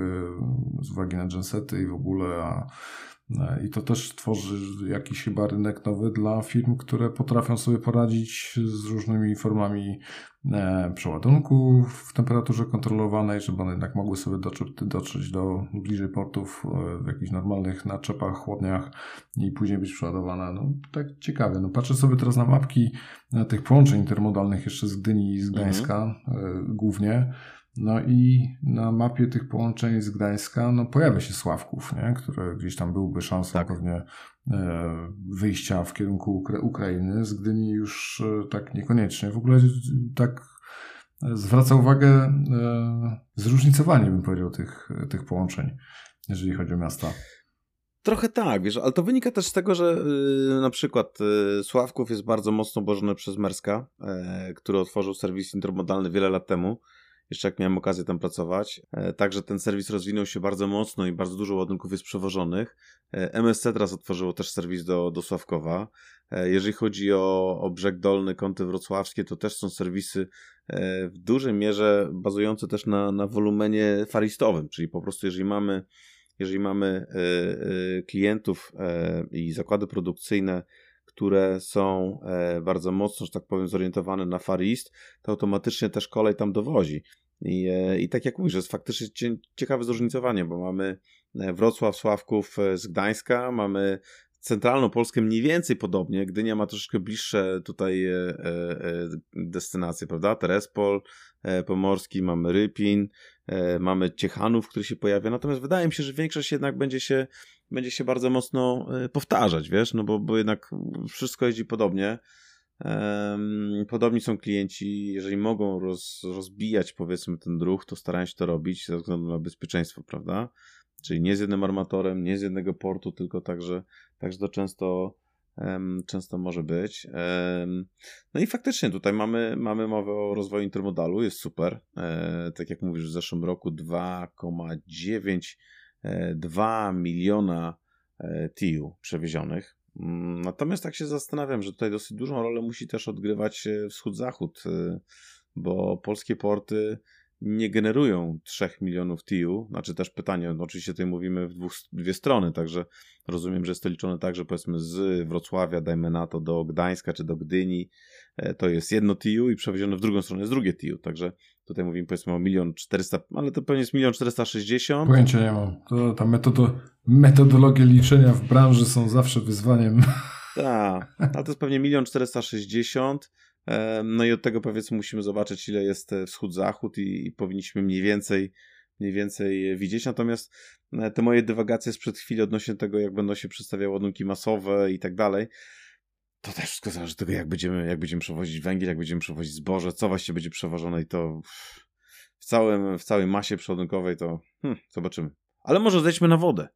z uwagi na gensety i w ogóle, a E, I to też tworzy jakiś chyba rynek nowy dla firm, które potrafią sobie poradzić z różnymi formami e, przeładunku w temperaturze kontrolowanej, żeby one jednak mogły sobie dotrzeć, dotrzeć do bliżej portów e, w jakichś normalnych naczepach, chłodniach i później być przeładowane. No tak ciekawe. No patrzę sobie teraz na mapki tych połączeń intermodalnych jeszcze z Gdyni i z Gdańska mhm. głównie. No i na mapie tych połączeń z Gdańska no, pojawia się Sławków, nie? które gdzieś tam byłby szansą tak. pewnie e, wyjścia w kierunku Ukra Ukrainy. Z Gdyni już e, tak niekoniecznie. W ogóle tak zwraca uwagę e, zróżnicowanie, bym powiedział, tych, tych połączeń, jeżeli chodzi o miasta. Trochę tak, wiesz, ale to wynika też z tego, że yy, na przykład yy, Sławków jest bardzo mocno obłożony przez Merska, yy, który otworzył serwis intermodalny wiele lat temu jeszcze jak miałem okazję tam pracować. E, także ten serwis rozwinął się bardzo mocno i bardzo dużo ładunków jest przewożonych. E, MSC teraz otworzyło też serwis do, do Sławkowa. E, jeżeli chodzi o, o brzeg dolny, kąty wrocławskie, to też są serwisy w dużej mierze bazujące też na, na wolumenie faristowym, czyli po prostu jeżeli mamy jeżeli mamy klientów i zakłady produkcyjne, które są bardzo mocno, że tak powiem, zorientowane na farist, to automatycznie też kolej tam dowozi. I, e, I tak jak mówisz, jest faktycznie ciekawe zróżnicowanie, bo mamy e, Wrocław, Sławków e, z Gdańska, mamy centralną Polskę mniej więcej podobnie. Gdynia ma troszeczkę bliższe tutaj destynacje, prawda? Terespol, Pomorski, mamy Rypin, mamy Ciechanów, który się pojawia. Natomiast wydaje mi się, że większość jednak będzie się, będzie się bardzo mocno powtarzać, wiesz, no bo, bo jednak wszystko jeździ podobnie. Podobni są klienci, jeżeli mogą roz, rozbijać powiedzmy ten ruch, to starają się to robić ze względu na bezpieczeństwo, prawda? Czyli nie z jednym armatorem, nie z jednego portu, tylko także, także to często, często może być. No i faktycznie tutaj mamy, mamy mowę o rozwoju intermodalu, jest super. E, tak jak mówisz, w zeszłym roku 2,9 2 e, miliona e, TIU przewiezionych. Mm, natomiast tak się zastanawiam, że tutaj dosyć dużą rolę musi też odgrywać e, wschód-zachód, bo polskie porty nie generują 3 milionów TIU. Znaczy też pytanie, no oczywiście tutaj mówimy w dwóch, dwie strony, także rozumiem, że jest to liczone tak, że powiedzmy z Wrocławia, dajmy na to do Gdańska czy do Gdyni, to jest jedno TIU i przewiezione w drugą stronę jest drugie TIU, także tutaj mówimy powiedzmy o milion czterysta, ale to pewnie jest milion czterysta sześćdziesiąt. Pojęcia nie mam. To, ta metodo, metodologie liczenia w branży są zawsze wyzwaniem. Tak, ale to jest pewnie milion czterysta sześćdziesiąt. No i od tego powiedzmy musimy zobaczyć, ile jest e, wschód-zachód i, i powinniśmy mniej więcej mniej więcej widzieć. Natomiast e, te moje dywagacje sprzed chwili odnośnie tego, jak będą się przedstawiały ładunki masowe i tak dalej, to też wszystko zależy od tego, jak będziemy, jak będziemy przewozić węgiel, jak będziemy przewozić zboże, co właściwie będzie przewożone i to w, całym, w całej masie przeładunkowej to hmm, zobaczymy. Ale może zejdźmy na wodę,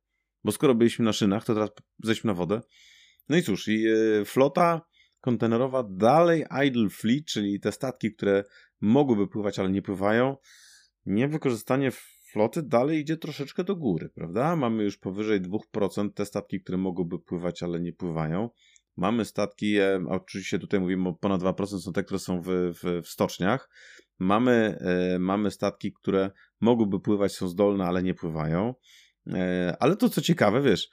bo skoro byliśmy na szynach, to teraz zejdźmy na wodę. No i cóż, i yy, flota kontenerowa dalej idle fleet, czyli te statki, które mogłyby pływać, ale nie pływają, niewykorzystanie floty dalej idzie troszeczkę do góry, prawda? Mamy już powyżej 2% te statki, które mogłyby pływać, ale nie pływają. Mamy statki, e, oczywiście tutaj mówimy o ponad 2% są te, które są w, w, w stoczniach. Mamy, e, mamy statki, które mogłyby pływać, są zdolne, ale nie pływają. E, ale to co ciekawe, wiesz,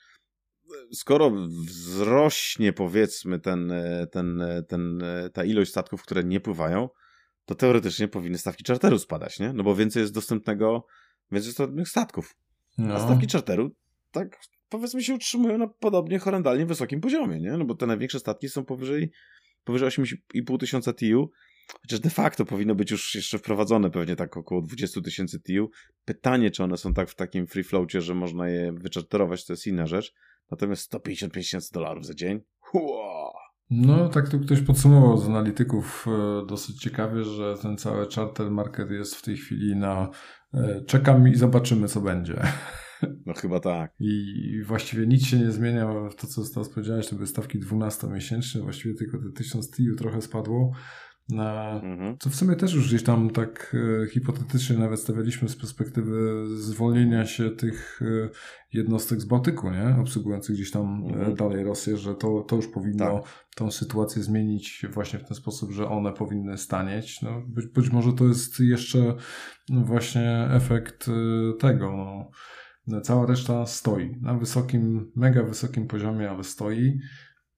skoro wzrośnie powiedzmy ten, ten, ten, ta ilość statków, które nie pływają, to teoretycznie powinny stawki czarteru spadać, nie? No bo więcej jest dostępnego, więcej jest dostępnych statków. No. A stawki czarteru tak powiedzmy się utrzymują na podobnie horrendalnie wysokim poziomie, nie? No bo te największe statki są powyżej, powyżej 8,5 tysiąca TIU, chociaż de facto powinno być już jeszcze wprowadzone pewnie tak około 20 tysięcy TIU. Pytanie, czy one są tak w takim free floatie, że można je wyczarterować, to jest inna rzecz. Natomiast 155 tysięcy dolarów za dzień? No, tak tu ktoś podsumował z analityków e, dosyć ciekawie, że ten cały charter market jest w tej chwili na e, czekam i zobaczymy, co będzie. No chyba tak. I właściwie nic się nie zmienia. To, co teraz powiedziałeś, to były stawki 12-miesięczne, właściwie tylko te 1000 TIU trochę spadło. Na, mhm. Co w sumie też już gdzieś tam tak e, hipotetycznie nawet stawialiśmy z perspektywy zwolnienia się tych e, jednostek z Bałtyku, nie? obsługujących gdzieś tam e, mhm. dalej Rosję, że to, to już powinno tak. tą sytuację zmienić właśnie w ten sposób, że one powinny stanieć. No, być, być może to jest jeszcze właśnie efekt e, tego. No. No. Cała reszta stoi na wysokim, mega wysokim poziomie, ale stoi.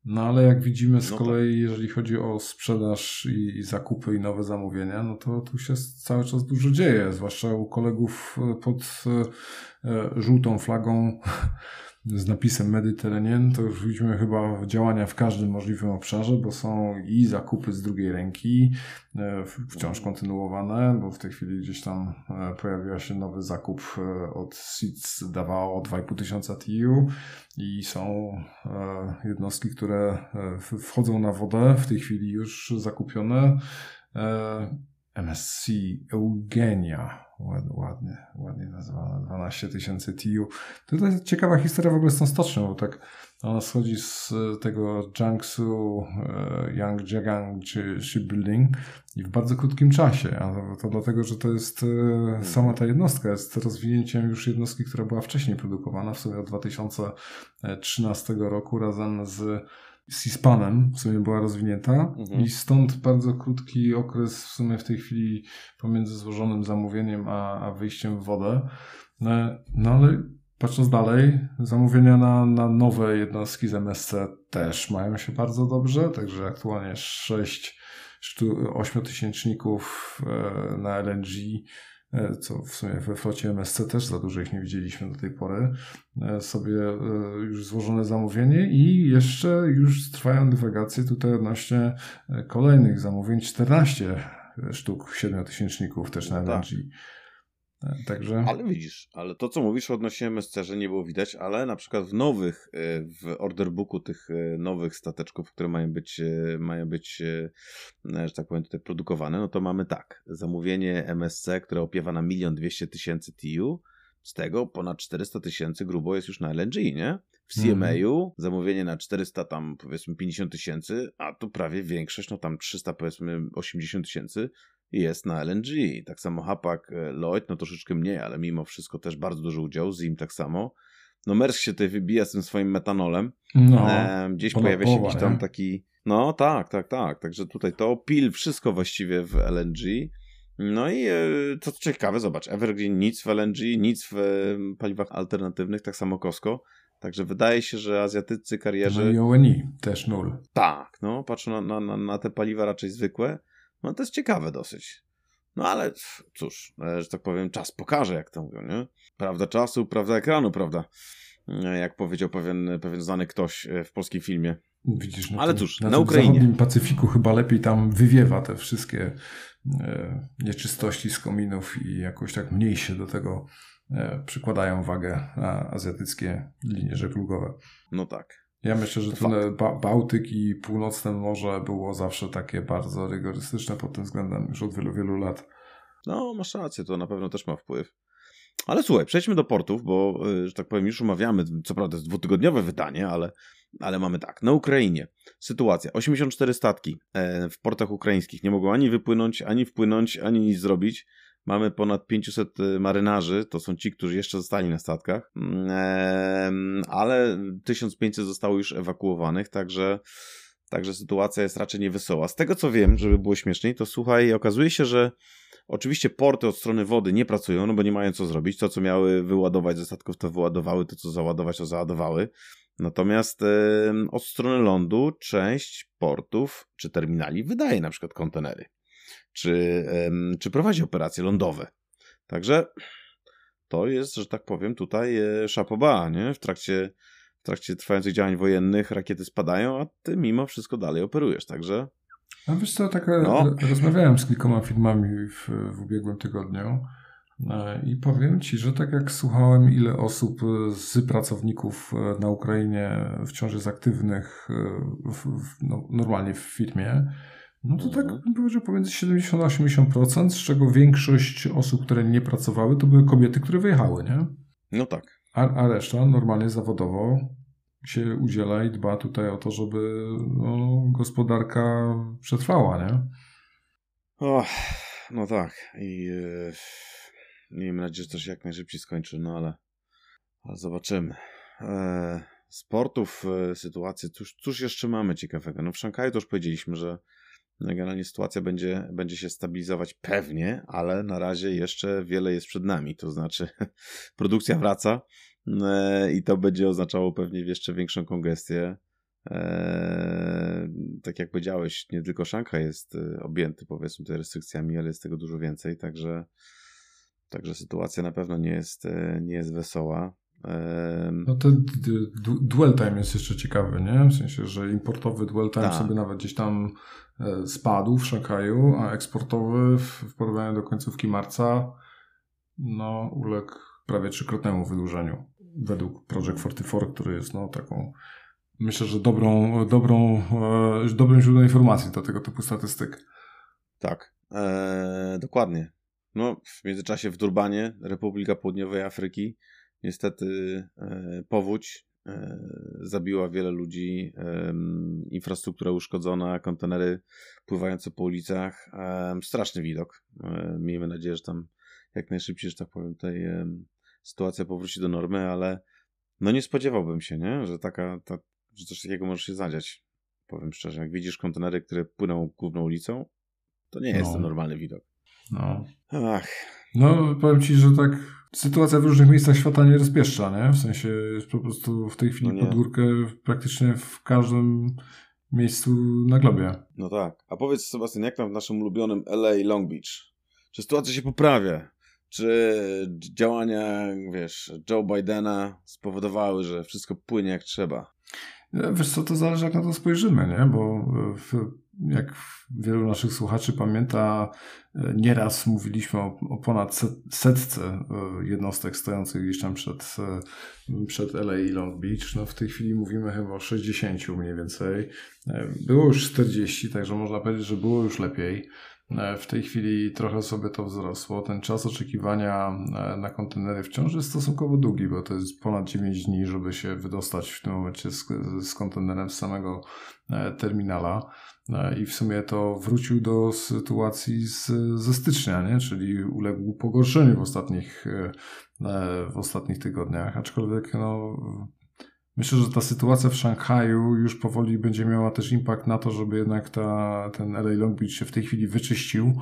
No ale jak widzimy z no kolei, tak. jeżeli chodzi o sprzedaż i, i, zakupy i nowe zamówienia, no to tu się cały czas dużo dzieje, zwłaszcza u kolegów e, pod e, e, żółtą flagą z napisem Mediterranean, to już widzimy chyba działania w każdym możliwym obszarze, bo są i zakupy z drugiej ręki, e, wciąż kontynuowane, bo w tej chwili gdzieś tam e, pojawiła się nowy zakup e, od SIDS Davao 2,5 tysiąca TU i są jednostki, które wchodzą na wodę, w tej chwili już zakupione. MSC Eugenia ładnie, ładnie nazwana, 12 tysięcy TU. To jest ciekawa historia w ogóle z tą stocznią, bo tak ona schodzi z tego Jiangsu e, Yangjiang czy Shipbuilding i w bardzo krótkim czasie, a to dlatego, że to jest e, sama ta jednostka, jest rozwinięciem już jednostki, która była wcześniej produkowana, w sumie od 2013 roku razem z C-SPANem w sumie była rozwinięta mhm. i stąd bardzo krótki okres w sumie w tej chwili pomiędzy złożonym zamówieniem a, a wyjściem w wodę. No, no ale patrząc dalej, zamówienia na, na nowe jednostki z MSC też mają się bardzo dobrze, także aktualnie 6 ośmiotysięczników e, na LNG co w sumie we flocie MSC też za dużo ich nie widzieliśmy do tej pory, e, sobie e, już złożone zamówienie i jeszcze już trwają dywagacje tutaj odnośnie kolejnych zamówień, 14 sztuk siedmiotysięczników też na LNG. Tak. Także... Ale widzisz, ale to co mówisz odnośnie MSC, że nie było widać, ale na przykład w nowych, e, w orderbooku tych e, nowych stateczków, które mają być, e, mają być, że tak powiem, tutaj produkowane, no to mamy tak, zamówienie MSC, które opiewa na milion dwieście tysięcy TU, z tego ponad 400 tysięcy grubo jest już na LNG, nie? W CMA-u mm. zamówienie na 400 tam powiedzmy 50 tysięcy, a tu prawie większość, no tam 300 powiedzmy 80 tysięcy jest na LNG. Tak samo Hapak, e, Lloyd, no troszeczkę mniej, ale mimo wszystko też bardzo duży udział, Zim tak samo. No Mersk się tutaj wybija z tym swoim metanolem. No, e, gdzieś pojawia się jakiś tam taki... No tak, tak, tak. Także tutaj to pil wszystko właściwie w LNG. No i e, co ciekawe, zobacz, Evergreen nic w LNG, nic w paliwach alternatywnych, tak samo Costco. Także wydaje się, że azjatycy karierzy... No i ONI też nul. Tak, no patrzę na, na, na te paliwa raczej zwykłe. No to jest ciekawe dosyć. No ale cóż, e, że tak powiem, czas pokaże, jak to mówią, nie? Prawda czasu, prawda ekranu, prawda? E, jak powiedział pewien, pewien znany ktoś e, w polskim filmie. Widzisz, no ale cóż, na, na Ukrainie. W zachodnim Pacyfiku chyba lepiej tam wywiewa te wszystkie e, nieczystości z kominów i jakoś tak mniej się do tego e, przykładają wagę azjatyckie linie żeglugowe. No tak. Ja myślę, że tu ba Bałtyk i Północne Morze było zawsze takie bardzo rygorystyczne pod tym względem już od wielu, wielu lat. No, masz rację, to na pewno też ma wpływ. Ale słuchaj, przejdźmy do portów, bo, y, że tak powiem, już omawiamy, co prawda jest dwutygodniowe wydanie, ale, ale mamy tak. Na Ukrainie sytuacja. 84 statki e, w portach ukraińskich nie mogą ani wypłynąć, ani wpłynąć, ani nic zrobić. Mamy ponad 500 y, marynarzy, to są ci, którzy jeszcze zostali na statkach, mm, ale 1500 zostało już ewakuowanych, także, także sytuacja jest raczej niewesoła. Z tego co wiem, żeby było śmieszniej, to słuchaj, okazuje się, że Oczywiście porty od strony wody nie pracują, no bo nie mają co zrobić. To, co miały wyładować ze statków, to wyładowały, to, co załadować, to załadowały. Natomiast yy, od strony lądu część portów czy terminali wydaje na przykład kontenery czy, czy prowadzi operacje lądowe. Także to jest, że tak powiem, tutaj e, szapoba, nie? W trakcie, w trakcie trwających działań wojennych rakiety spadają, a ty mimo wszystko dalej operujesz, także... No wiesz co, tak e, no. rozmawiałem z kilkoma firmami w, w ubiegłym tygodniu E, I powiem Ci, że tak jak słuchałem, ile osób z pracowników na Ukrainie wciąż jest aktywnych w, w, no, normalnie w firmie, no to tak mhm. bym powiedział pomiędzy 70 a 80%, z czego większość osób, które nie pracowały, to były kobiety, które wyjechały, nie? No tak. A, a reszta normalnie zawodowo się udziela i dba tutaj o to, żeby no, gospodarka przetrwała, nie? Och, no tak. I yy, miejmy nadzieję, że to się jak najszybciej skończy, no ale, ale zobaczymy. E, sportów, e, sytuację, cóż, cóż jeszcze mamy ciekawego? No w Szanghaju to już powiedzieliśmy, że generalnie sytuacja będzie, będzie się stabilizować pewnie, ale na razie jeszcze wiele jest przed nami. To znaczy, produkcja wraca e, i to będzie oznaczało pewnie jeszcze większą kongestię. E, tak jak powiedziałeś, nie tylko Szanghaj jest e, objęty powiedzmy te restrykcjami, ale jest tego dużo więcej, także, także sytuacja na pewno nie jest, nie jest wesoła. No ten dwell time jest jeszcze ciekawy, nie? W sensie, że importowy dwell time tak. sobie nawet gdzieś tam e, spadł w Szanghaju, a eksportowy w porównaniu do końcówki marca no uległ prawie trzykrotnemu wydłużeniu według Project 44, który jest no taką myślę, że dobrą, dobrą, e, dobrym źródłem informacji do tego typu statystyk. Tak, e, dokładnie. No, w międzyczasie w Durbanie, Republika Południowej Afryki, Niestety e, powódź e, zabiła wiele ludzi, infrastruktura uszkodzona, kontenery pływające po ulicach. Straszny widok. E, miejmy nadzieję, że tam jak najszybciej, że tak powiem, tutaj sytuacja powróci do normy, ale no nie spodziewałbym się, nie? Że, taka, ta, że coś takiego może się zadziać. Powiem szczerze, jak widzisz kontenery, które płyną główną ulicą, to nie jest no. to normalny widok. No. Ach. No, powiem ci, że tak sytuacja w różnych miejscach świata nie rozpieszcza, nie? W sensie jest po prostu w tej chwili no podgórkę praktycznie w każdym miejscu na globie. No tak. A powiedz Sebastian, jak tam w naszym ulubionym LA Long Beach? Czy sytuacja się poprawia? Czy działania, wiesz, Joe Bidena spowodowały, że wszystko płynie jak trzeba? Wiesz co, to zależy jak na to spojrzymy, nie? Bo w, jak wielu naszych słuchaczy pamięta, e, nieraz mówiliśmy o, o ponad setce e, jednostek stojących gdzieś tam przed, e, przed LA i Long Beach. No w tej chwili mówimy chyba o 60 mniej więcej. Było już 40, także można powiedzieć, że było już lepiej. E, w tej chwili trochę sobie to wzrosło. Ten czas oczekiwania e, na kontenery wciąż jest stosunkowo długi, bo to jest ponad 9 dni, żeby się wydostać w tym momencie z, z kontenerem z samego e, terminala. I w sumie to wrócił do sytuacji z, ze stycznia, nie? czyli uległ pogorszeniu w ostatnich, w ostatnich tygodniach. Aczkolwiek no, Myślę, że ta sytuacja w Szanghaju już powoli będzie miała też impact na to, żeby jednak ta, ten LA Long Beach się w tej chwili wyczyścił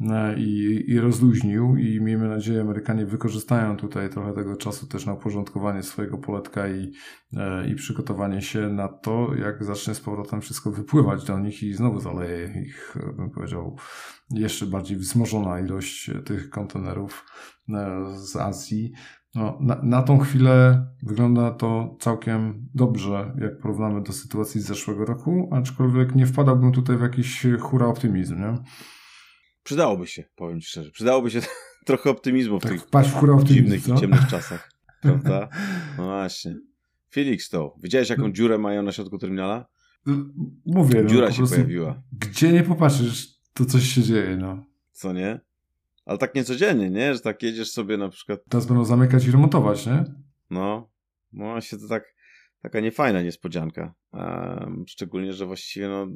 e, i, i rozluźnił i miejmy nadzieję, Amerykanie wykorzystają tutaj trochę tego czasu też na uporządkowanie swojego poletka i, e, i przygotowanie się na to, jak zacznie z powrotem wszystko wypływać do nich i znowu zaleje ich, bym powiedział, jeszcze bardziej wzmożona ilość tych kontenerów e, z Azji. No, na, na tą chwilę wygląda to całkiem dobrze, jak porównamy do sytuacji z zeszłego roku, aczkolwiek nie wpadałbym tutaj w jakiś hura optymizm, nie? Przydałoby się, powiem Ci szczerze. Przydałoby się trochę optymizmu w tak, tych w hura dziwnych co? i ciemnych czasach. Prawda? No właśnie. Felix to. Widziałeś jaką no. dziurę mają na środku terminala? Mówię. No, Dziura no, się pojawiła. Gdzie nie popatrzysz, to coś się dzieje, no. Co nie? Ale tak niecodziennie, nie? Że tak jedziesz sobie na przykład... Teraz będą zamykać i remontować, nie? No. No właśnie to tak taka niefajna niespodzianka. Um, szczególnie, że właściwie no,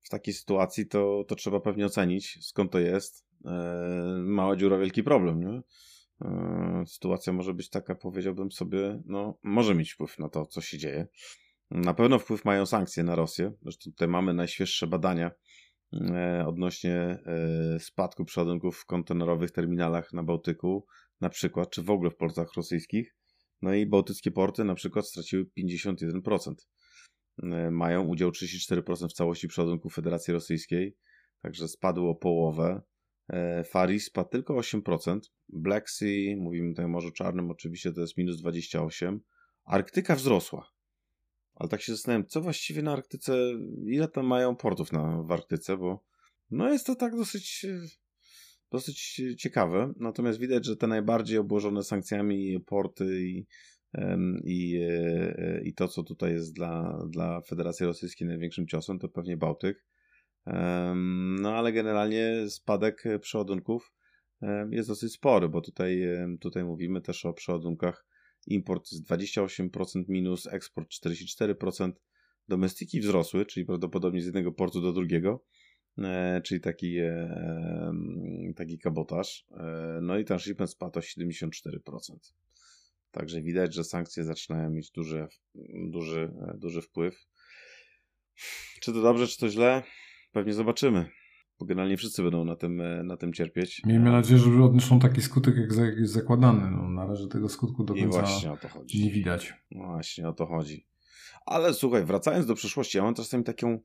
w takiej sytuacji to, to trzeba pewnie ocenić, skąd to jest. E, mała dziura, wielki problem, nie? E, sytuacja może być taka, powiedziałbym sobie, no, może mieć wpływ na to, co się dzieje. Na pewno wpływ mają sankcje na Rosję. Zresztą tutaj mamy najświeższe badania odnośnie e, spadku przeładunków w kontenerowych terminalach na Bałtyku, na przykład, czy w ogóle w portach rosyjskich. No i bałtyckie porty na przykład straciły 51%. E, mają udział 34% w całości przeładunków Federacji Rosyjskiej, także spadło o połowę. Faris spadł tylko 8%. Black Sea, mówimy tutaj o Morzu Czarnym, oczywiście to jest minus 28%. Arktyka wzrosła. Ale tak się zastanawiam, co właściwie na Arktyce, ile tam mają portów na, w Arktyce, bo no jest to tak dosyć dosyć ciekawe. Natomiast widać, że te najbardziej obłożone sankcjami porty i, i, e, i to, co tutaj jest dla, dla Federacji Rosyjskiej największym ciosem, to pewnie Bałtyk. No ale generalnie spadek przeładunków jest dosyć spory, bo tutaj, tutaj mówimy też o przeładunkach. Import jest 28% minus, eksport 44%. Domestyki wzrosły, czyli prawdopodobnie z jednego portu do drugiego, e, czyli taki, e, taki kabotaż. E, no i transshipment spadł o 74%. Także widać, że sankcje zaczynają mieć duży, duży, duży wpływ. Czy to dobrze, czy to źle? Pewnie zobaczymy. Bo generalnie wszyscy będą na tym, na tym cierpieć. Miejmy nadzieję, że odniosą taki skutek, jak jest zakładany. No, na razie tego skutku do końca nie widać. Właśnie o to chodzi. Ale słuchaj, wracając do przyszłości, ja mam czasami taką,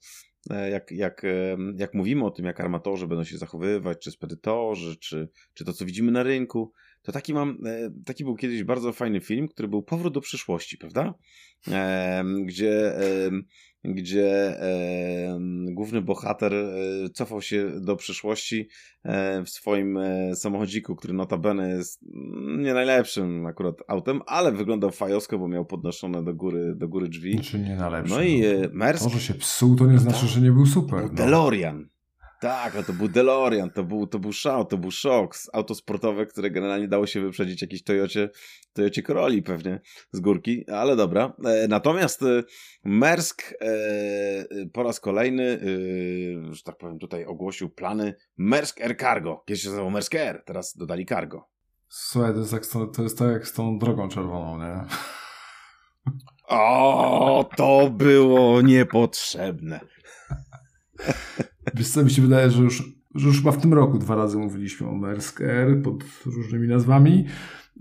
e, jak, jak, e, jak mówimy o tym, jak armatorzy będą się zachowywać, czy spedytorzy, czy, czy to, co widzimy na rynku, to taki mam, e, taki był kiedyś bardzo fajny film, który był Powrót do przyszłości, prawda? Gdzie gdzie e, główny bohater e, cofał się do przyszłości e, w swoim e, samochodziku, który notabene jest mm, nie najlepszym akurat autem, ale wyglądał fajosko, bo miał podnoszone do góry, do góry drzwi. Czy nie najlepszym. No i e, Mersk... To, że się psuł, to nie znaczy, że nie był super. No. DeLorean. Tak, a to był DeLorean, to był, to był szał, to był szok. Auto sportowe, które generalnie dało się wyprzedzić jakiejś Toyocie, Toyocie Corolli pewnie z górki, ale dobra. E, natomiast e, Mersk e, po raz kolejny, że tak powiem, tutaj ogłosił plany Mersk Air Cargo. Kiedyś się nazywał Mersk Air, teraz dodali Cargo. Słuchaj, to jest, jak, to jest tak jak z tą drogą czerwoną, nie? O, to było niepotrzebne. Wiesz co, mi się wydaje, że już, że już chyba w tym roku dwa razy mówiliśmy o Maersk Air pod różnymi nazwami.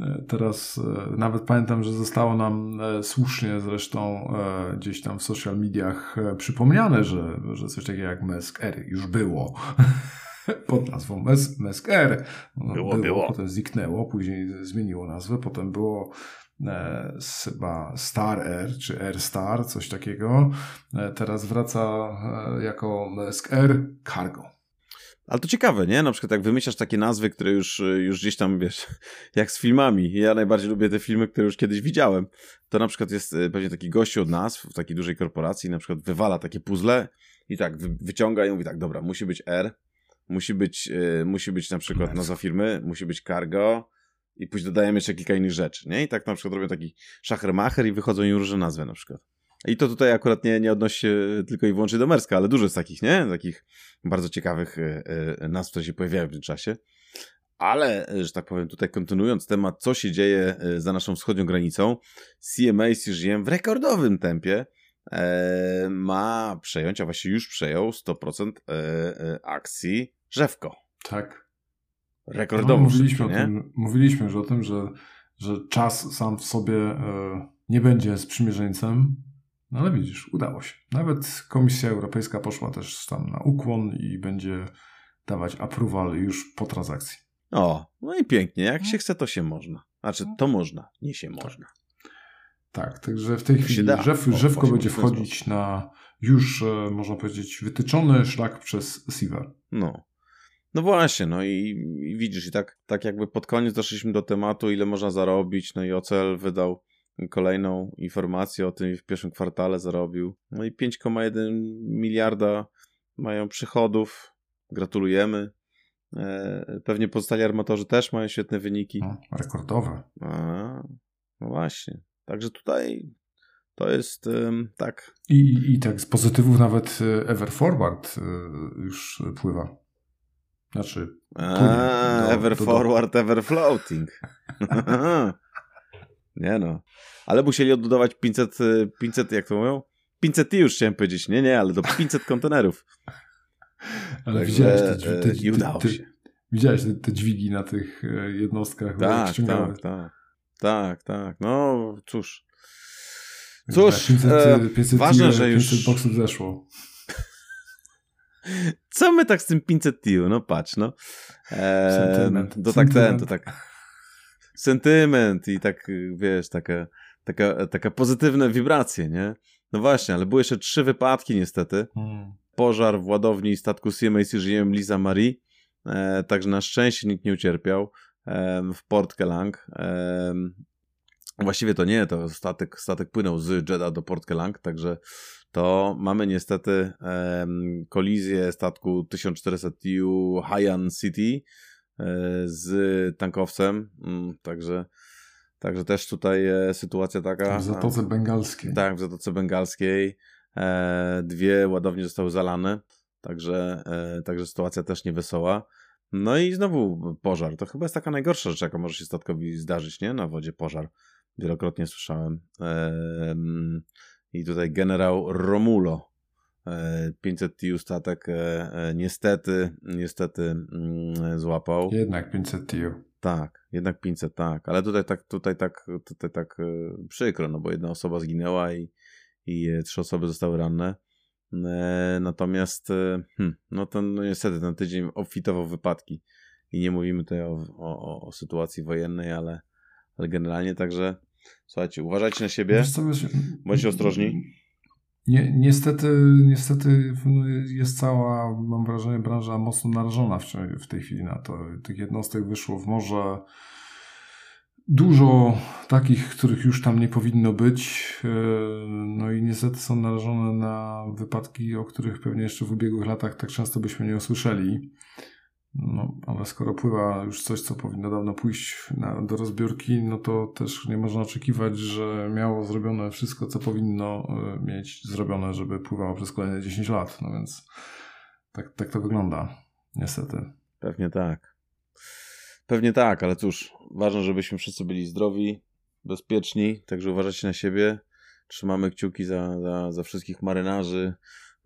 E, teraz e, nawet pamiętam, że zostało nam e, słusznie zresztą gdzieś tam w social mediach przypomniane, że, że coś takiego jak Maersk Air już było pod nazwą Air. No, było, było, było. Potem zniknęło, później zmieniło nazwę, potem było chyba Star Air, czy Air Star, coś takiego. E, teraz wraca e, jako Maersk Air Cargo. Ale to ciekawe, nie? Na przykład jak wymyślasz takie nazwy, które już, już gdzieś tam, wiesz, jak z filmami. Ja najbardziej lubię te filmy, które już kiedyś widziałem. To na przykład jest e, pewnie taki gościu od nas w takiej dużej korporacji, na przykład wywala takie puzzle i tak wyciąga i mówi tak, dobra, musi być R, musi być, musi być na przykład nazwa firmy, musi być cargo, i później dodajemy jeszcze kilka innych rzeczy, nie? I tak na przykład robią taki szachermacher i wychodzą im różne nazwy na przykład. I to tutaj akurat nie, nie odnosi się tylko i wyłącznie do Merska, ale dużo jest takich, nie? Takich bardzo ciekawych e, e, nazw, które się pojawiają w tym czasie. Ale, e, że tak powiem, tutaj kontynuując temat, co się dzieje za naszą wschodnią granicą, CMA CGM w rekordowym tempie ma przejąć, a właściwie już przejął 100% akcji Rzewko. Tak rekordowo. No, mówiliśmy, o tym, mówiliśmy już o tym, że, że czas sam w sobie e, nie będzie sprzymierzeńcem, no ale widzisz, udało się. Nawet Komisja Europejska poszła też tam na ukłon i będzie dawać approval już po transakcji. O, no i pięknie. Jak się chce, to się można. Znaczy, to można, nie się można. Tak, także w tej to chwili Rzew, Rzewko będzie wchodzić na już, e, można powiedzieć, wytyczony szlak przez Siver. No. No właśnie, no i, i, widzisz, i tak, tak jakby pod koniec doszliśmy do tematu, ile można zarobić, no i OCL wydał kolejną informację o tym w pierwszym kwartale zarobił. No i 5,1 miliarda mają przychodów. Gratulujemy. E, pewnie pozostali armatorzy też mają świetne wyniki. No, rekordowe. A, no właśnie. Także tutaj to jest tak. I, I tak z pozytywów nawet e, Ever Forward e, już pływa. Znaczy. A, do, ever do, forward, do... ever floating. nie no. Ale musieli odbudować 500, 500, jak to mówią? 500 już chciałem powiedzieć. Nie, nie, ale do 500 kontenerów. Ale Także, widziałeś te, te, te, te, udało się. Widziałeś te, te dźwigi na tych e, jednostkach? Tak, tak, tak. Tak, tak. No cóż. Cóż, 500, e, 500 ważne, że już... 500 boksów zeszło. Co my tak z tym 500 TU? No patrz, no. Eee, sentyment. To tak ten, to tak. Sentyment i tak, wiesz, taka, taka, taka pozytywne wibracje, nie? No właśnie, ale były jeszcze trzy wypadki niestety. Hmm. Pożar w ładowni statku CMA CGM Lisa Marie e, także na szczęście nikt nie ucierpiał w Port Kelang. Właściwie to nie, to statek, statek płynął z Jeddah do Port Kelang, także to mamy niestety kolizję statku 1400 TU Haiyan City e, z tankowcem, mm, także Także też tutaj e, sytuacja taka. W Zatoce Bengalskiej. Tak, w Zatoce Bengalskiej. E, dwie ładownie zostały zalane, także, także sytuacja też niewesoła. No i znowu pożar. To chyba jest taka najgorsza rzecz, jaka może się statkowi zdarzyć, nie? Na wodzie pożar. Wielokrotnie słyszałem. I tutaj generał Romulo. 500 TU statek niestety, niestety mm, złapał. Jednak 500 TU. Tak, jednak 500, tak. Ale tutaj tak, tutaj tak, tutaj tak przykro, no bo jedna osoba zginęła i i trzy osoby zostały ranne. E, natomiast, e, hmm, no ten, no niestety, ten tydzień obfitował wypadki. I nie mówimy tutaj o, o, o sytuacji wojennej, ale, ale generalnie także, słuchajcie, uważajcie na siebie, co, wiesz, bądźcie ostrożni. Nie, niestety, niestety jest cała, mam wrażenie, branża mocno narażona w, w tej chwili na to. Tych jednostek wyszło w morze Dużo takich, których już tam nie powinno być, e, no i niestety są narażone na wypadki, o których pewnie jeszcze w ubiegłych latach tak często byśmy nie usłyszeli. No, ale skoro pływa już coś, co powinno dawno pójść na, do rozbiórki, no to też nie można oczekiwać, że miało zrobione wszystko, co powinno e, mieć zrobione, żeby pływało przez kolejne 10 lat. No więc tak, tak to wygląda, niestety. Pewnie tak. Pewnie tak, ale cóż, ważne, żebyśmy wszyscy byli zdrowi, bezpieczni, także uważajcie na siebie. Trzymamy kciuki za, za, za wszystkich marynarzy,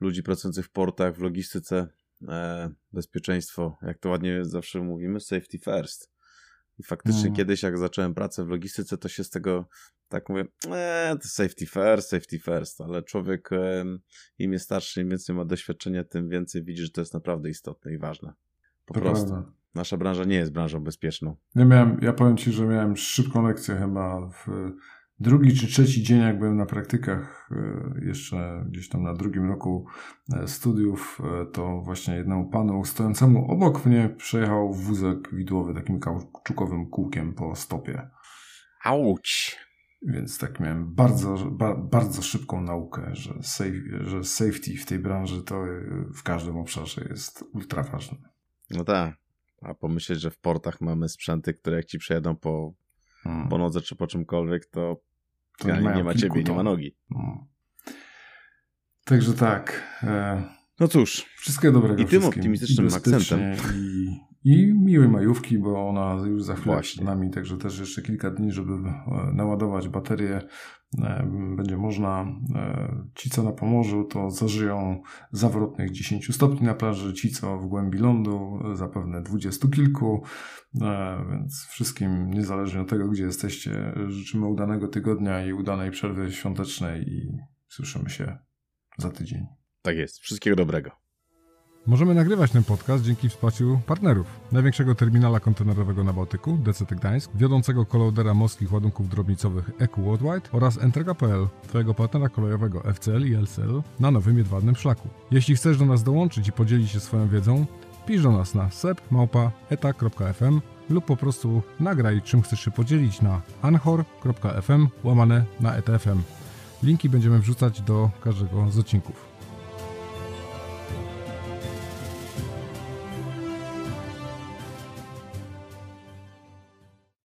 ludzi pracujących w portach, w logistyce. E, bezpieczeństwo, jak to ładnie zawsze mówimy, safety first. I faktycznie mm. kiedyś, jak zacząłem pracę w logistyce, to się z tego tak mówię, e, to safety first, safety first, ale człowiek im jest starszy, im więcej ma doświadczenia, tym więcej widzi, że to jest naprawdę istotne i ważne. Po to prostu. Prawda. Nasza branża nie jest branżą bezpieczną. Ja, miałem, ja powiem Ci, że miałem szybką lekcję chyba w drugi czy trzeci dzień, jak byłem na praktykach, e, jeszcze gdzieś tam na drugim roku e, studiów, e, to właśnie jednemu panu stojącemu obok mnie przejechał wózek widłowy takim kauczukowym kółkiem po stopie. Auć! Więc tak miałem bardzo, ba, bardzo szybką naukę, że, safe, że safety w tej branży to w każdym obszarze jest ultra ważne. No tak. A pomyśleć, że w portach mamy sprzęty, które jak ci przejadą po, hmm. po nodze czy po czymkolwiek, to, to nie, nie ma ciebie, nie ma nogi. Hmm. Także tak. E, no cóż. Wszystkiego dobrego. I tym optymistycznym akcentem. I, I miłej majówki, bo ona już za chwilę Właśnie. przed nami, także też jeszcze kilka dni, żeby e, naładować baterię będzie można, e, ci co na Pomorzu to zażyją zawrotnych 10 stopni na plaży, ci co w głębi lądu zapewne dwudziestu kilku, e, więc wszystkim niezależnie od tego gdzie jesteście życzymy udanego tygodnia i udanej przerwy świątecznej i słyszymy się za tydzień. Tak jest, wszystkiego dobrego. Możemy nagrywać ten podcast dzięki wsparciu partnerów. Największego terminala kontenerowego na Bałtyku, DCT Gdańsk, wiodącego kolodera morskich ładunków drobnicowych EQ Worldwide oraz Entrega.pl, twojego partnera kolejowego FCL i LCL na nowym jedwabnym szlaku. Jeśli chcesz do nas dołączyć i podzielić się swoją wiedzą, pisz do nas na sep.eta.fm lub po prostu nagraj czym chcesz się podzielić na anchor.fm łamane na etfm. Linki będziemy wrzucać do każdego z odcinków.